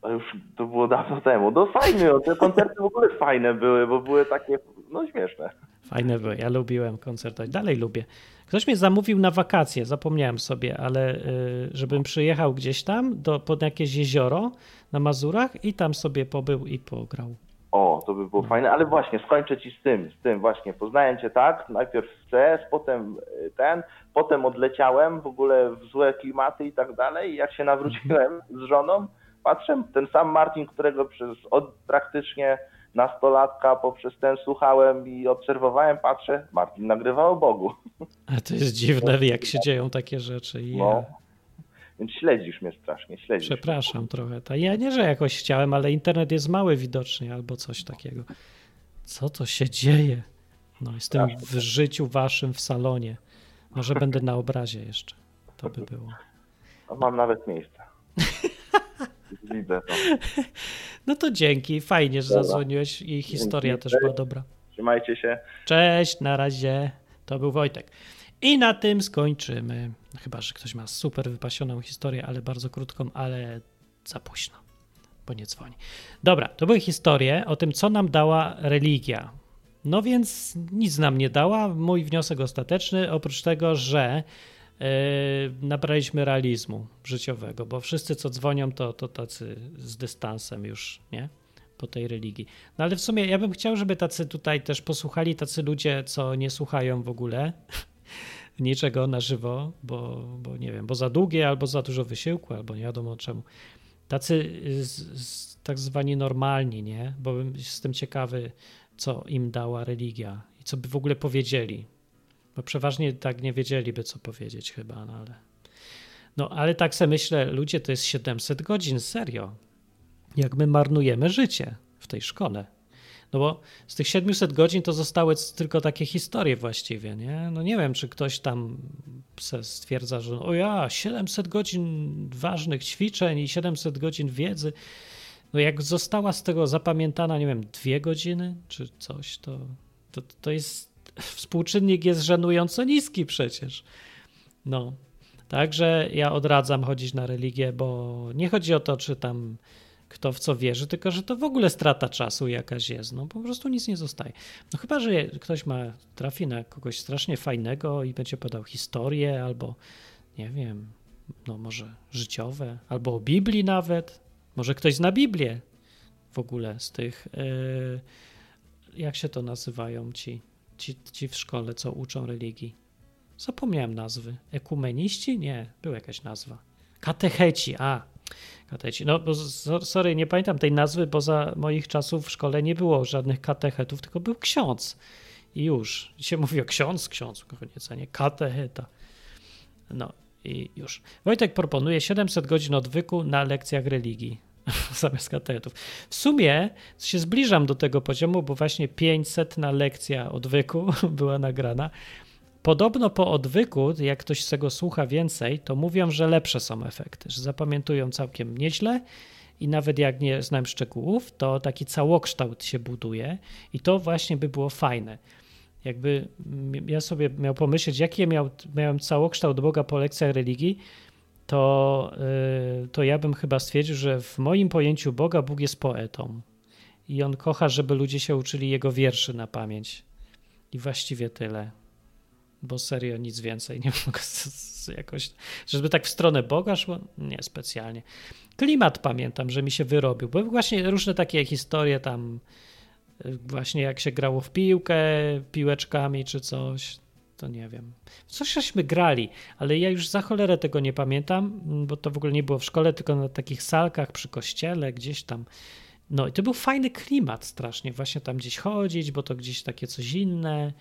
To już to było dawno temu. No fajnie, te koncerty w ogóle fajne były, bo były takie, no śmieszne. Fajne były, ja lubiłem koncertować, dalej lubię. Ktoś mnie zamówił na wakacje, zapomniałem sobie, ale y, żebym przyjechał gdzieś tam do, pod jakieś jezioro na Mazurach i tam sobie pobył i pograł. O, to by było fajne, ale właśnie skończę ci z tym, z tym właśnie. Poznałem cię tak, najpierw w CS, potem y, ten, potem odleciałem w ogóle w złe klimaty i tak dalej. Jak się nawróciłem z żoną, patrzę, ten sam Martin, którego przez od praktycznie nastolatka poprzez ten słuchałem i obserwowałem, patrzę, Martin nagrywa o Bogu. A to jest dziwne, jak się dzieją takie rzeczy. i No. Więc śledzisz mnie strasznie, śledzisz. przepraszam trochę. Ta- Ja nie, że jakoś chciałem, ale internet jest mały widocznie albo coś takiego. Co to się dzieje? No, jestem w życiu waszym w salonie. Może będę na obrazie jeszcze. To by było. No, mam nawet miejsce. <laughs> Widzę to. <laughs> No to dzięki, fajnie, że Dobra. zadzwoniłeś i historia Dzięki. też była dobra. Trzymajcie się. Cześć, na razie. To był Wojtek. I na tym skończymy. Chyba, że ktoś ma super wypasioną historię, ale bardzo krótką, ale za późno, bo nie dzwoni. Dobra, to były historie o tym, co nam dała religia. No więc nic nam nie dała. Mój wniosek ostateczny, oprócz tego, że nabraliśmy realizmu życiowego, bo wszyscy, co dzwonią, to, to tacy z dystansem już, nie? Po tej religii. No ale w sumie ja bym chciał, żeby tacy tutaj też posłuchali, tacy ludzie, co nie słuchają w ogóle <laughs> niczego na żywo, bo, bo nie wiem, bo za długie, albo za dużo wysiłku, albo nie wiadomo czemu. Tacy z, z, tak zwani normalni, nie? Bo jestem ciekawy, co im dała religia i co by w ogóle powiedzieli. Bo przeważnie tak nie wiedzieliby, co powiedzieć chyba, no ale... No, ale tak sobie myślę, ludzie, to jest 700 godzin, serio. Jak my marnujemy życie w tej szkole. No bo z tych 700 godzin to zostały tylko takie historie właściwie, nie? No nie wiem, czy ktoś tam se stwierdza, że o ja, 700 godzin ważnych ćwiczeń i 700 godzin wiedzy. No jak została z tego zapamiętana, nie wiem, dwie godziny czy coś, to, to, to jest, współczynnik jest żenująco niski przecież. No, także ja odradzam chodzić na religię, bo nie chodzi o to, czy tam kto w co wierzy, tylko że to w ogóle strata czasu jakaś jest. No po prostu nic nie zostaje. No chyba, że ktoś ma, trafi na kogoś strasznie fajnego i będzie podał historię albo nie wiem, no może życiowe, albo o Biblii nawet. Może ktoś zna Biblię w ogóle z tych, yy, jak się to nazywają ci, ci, ci w szkole, co uczą religii. Zapomniałem nazwy. Ekumeniści? Nie, była jakaś nazwa. Katecheci, a, katecheci. No, bo so- sorry, nie pamiętam tej nazwy, bo za moich czasów w szkole nie było żadnych katechetów, tylko był ksiądz. I już. Dzisiaj mówi o ksiądz, ksiądz, koniec, a nie katecheta. No i już. Wojtek proponuje 700 godzin odwyku na lekcjach religii <laughs> zamiast katechetów. W sumie się zbliżam do tego poziomu, bo właśnie 500 na lekcja odwyku <laughs> była nagrana. Podobno po odwyku, jak ktoś z tego słucha więcej, to mówią, że lepsze są efekty, że zapamiętują całkiem nieźle i nawet jak nie znam szczegółów, to taki całokształt się buduje i to właśnie by było fajne. Jakby ja sobie miał pomyśleć, jaki ja miał, miałem całokształt Boga po lekcjach religii, to, y, to ja bym chyba stwierdził, że w moim pojęciu Boga Bóg jest poetą. I on kocha, żeby ludzie się uczyli jego wierszy na pamięć. I właściwie tyle. Bo serio nic więcej nie <laughs> mogę jakoś. Żeby tak w stronę Boga szło? Nie specjalnie. Klimat pamiętam, że mi się wyrobił, bo właśnie różne takie historie tam, y, właśnie jak się grało w piłkę, piłeczkami czy coś, to nie wiem. Coś żeśmy grali, ale ja już za cholerę tego nie pamiętam, bo to w ogóle nie było w szkole, tylko na takich salkach przy kościele, gdzieś tam. No i to był fajny klimat strasznie, właśnie tam gdzieś chodzić, bo to gdzieś takie coś inne.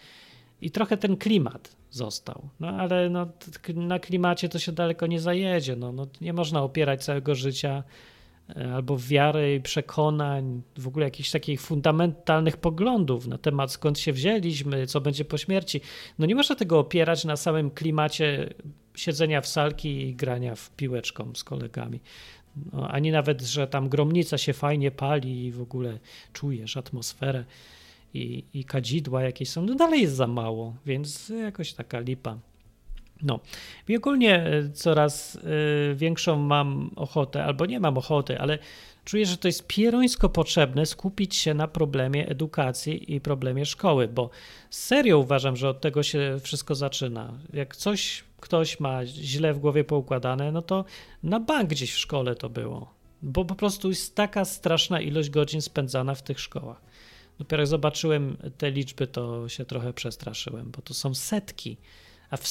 I trochę ten klimat został. No ale no, na klimacie to się daleko nie zajedzie. No, no, nie można opierać całego życia albo wiary i przekonań, w ogóle jakichś takich fundamentalnych poglądów na temat skąd się wzięliśmy, co będzie po śmierci. No nie można tego opierać na samym klimacie siedzenia w salki i grania w piłeczką z kolegami. No, ani nawet, że tam gromnica się fajnie pali i w ogóle czujesz atmosferę i, i kadzidła jakieś są, no dalej jest za mało, więc jakoś taka lipa. No i ogólnie e, coraz e, większą mam ochotę, albo nie mam ochoty, ale czuję, że to jest pierońsko potrzebne skupić się na problemie edukacji i problemie szkoły, bo serio uważam, że od tego się wszystko zaczyna. Jak coś ktoś ma źle w głowie poukładane, no to na bank gdzieś w szkole to było, bo po prostu jest taka straszna ilość godzin spędzana w tych szkołach. Dopiero jak zobaczyłem te liczby, to się trochę przestraszyłem, bo to są setki. A w,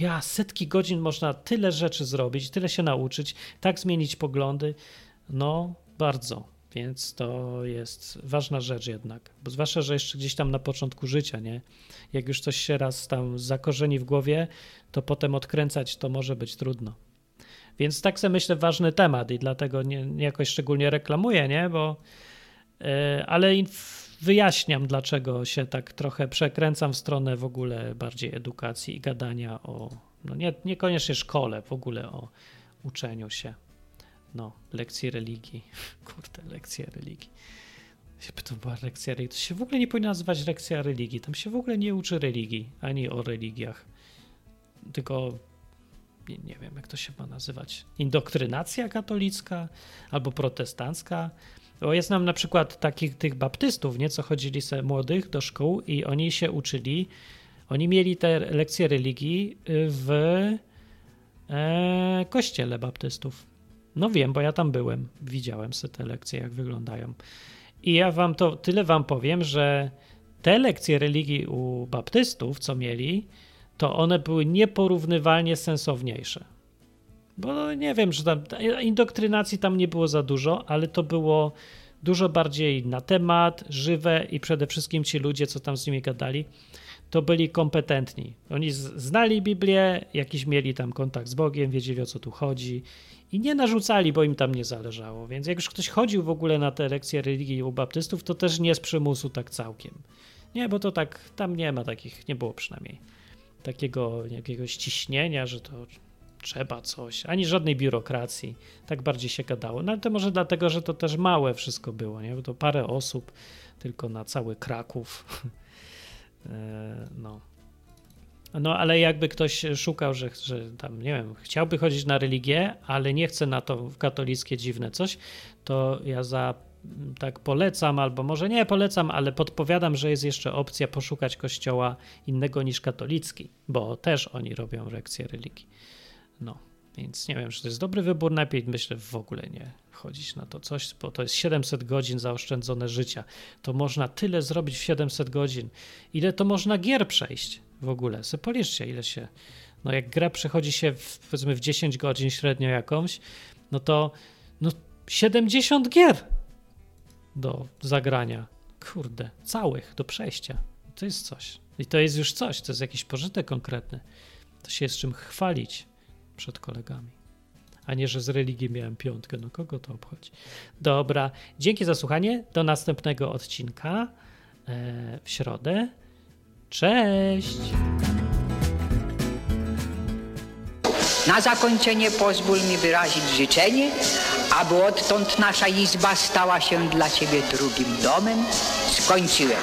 ja, setki godzin można tyle rzeczy zrobić, tyle się nauczyć, tak zmienić poglądy. No, bardzo. Więc to jest ważna rzecz jednak. Bo zwłaszcza, że jeszcze gdzieś tam na początku życia, nie? Jak już coś się raz tam zakorzeni w głowie, to potem odkręcać to może być trudno. Więc tak sobie myślę, ważny temat i dlatego nie, nie jakoś szczególnie reklamuję, nie? Bo, yy, ale wyjaśniam, dlaczego się tak trochę przekręcam w stronę w ogóle bardziej edukacji i gadania o, no nie, niekoniecznie szkole, w ogóle o uczeniu się. No, lekcji religii. <laughs> Kurde, lekcja religii. To była lekcja religii. To się w ogóle nie powinna nazywać lekcja religii. Tam się w ogóle nie uczy religii, ani o religiach. Tylko nie, nie wiem, jak to się ma nazywać. Indoktrynacja katolicka albo protestancka bo ja znam na przykład takich tych baptystów, nie, co chodzili se młodych do szkół i oni się uczyli, oni mieli te lekcje religii w e, kościele baptystów. No wiem, bo ja tam byłem, widziałem sobie te lekcje, jak wyglądają. I ja wam to, tyle wam powiem, że te lekcje religii u baptystów, co mieli, to one były nieporównywalnie sensowniejsze. Bo nie wiem, że tam indoktrynacji tam nie było za dużo, ale to było dużo bardziej na temat, żywe i przede wszystkim ci ludzie, co tam z nimi gadali, to byli kompetentni. Oni znali Biblię, jakiś mieli tam kontakt z Bogiem, wiedzieli o co tu chodzi i nie narzucali, bo im tam nie zależało. Więc jak już ktoś chodził w ogóle na te lekcje religii u baptystów, to też nie z przymusu tak całkiem. Nie, bo to tak, tam nie ma takich, nie było przynajmniej takiego jakiegoś ciśnienia, że to trzeba coś, ani żadnej biurokracji. Tak bardziej się gadało. No ale to może dlatego, że to też małe wszystko było, nie? Bo to parę osób tylko na cały Kraków. <laughs> E, no. No, ale jakby ktoś szukał, że, że tam, nie wiem, chciałby chodzić na religię, ale nie chce na to katolickie dziwne coś, to ja za tak polecam, albo może nie polecam, ale podpowiadam, że jest jeszcze opcja poszukać kościoła innego niż katolicki, bo też oni robią lekcje religii. No, więc nie wiem, czy to jest dobry wybór. Najpierw myślę w ogóle nie chodzić na to coś, bo to jest 700 godzin zaoszczędzone życia. To można tyle zrobić w 700 godzin. Ile to można gier przejść w ogóle? Se ile się. No, jak gra przechodzi się w, powiedzmy w 10 godzin średnio jakąś, no to no 70 gier do zagrania. Kurde, całych do przejścia. To jest coś. I to jest już coś, to jest jakiś pożytek konkretny. To się jest czym chwalić przed kolegami. A nie, że z religii miałem piątkę. No kogo to obchodzi? Dobra, dzięki za słuchanie. Do następnego odcinka e, w środę. Cześć! Na zakończenie pozwól mi wyrazić życzenie, aby odtąd nasza izba stała się dla Ciebie drugim domem. Skończyłem.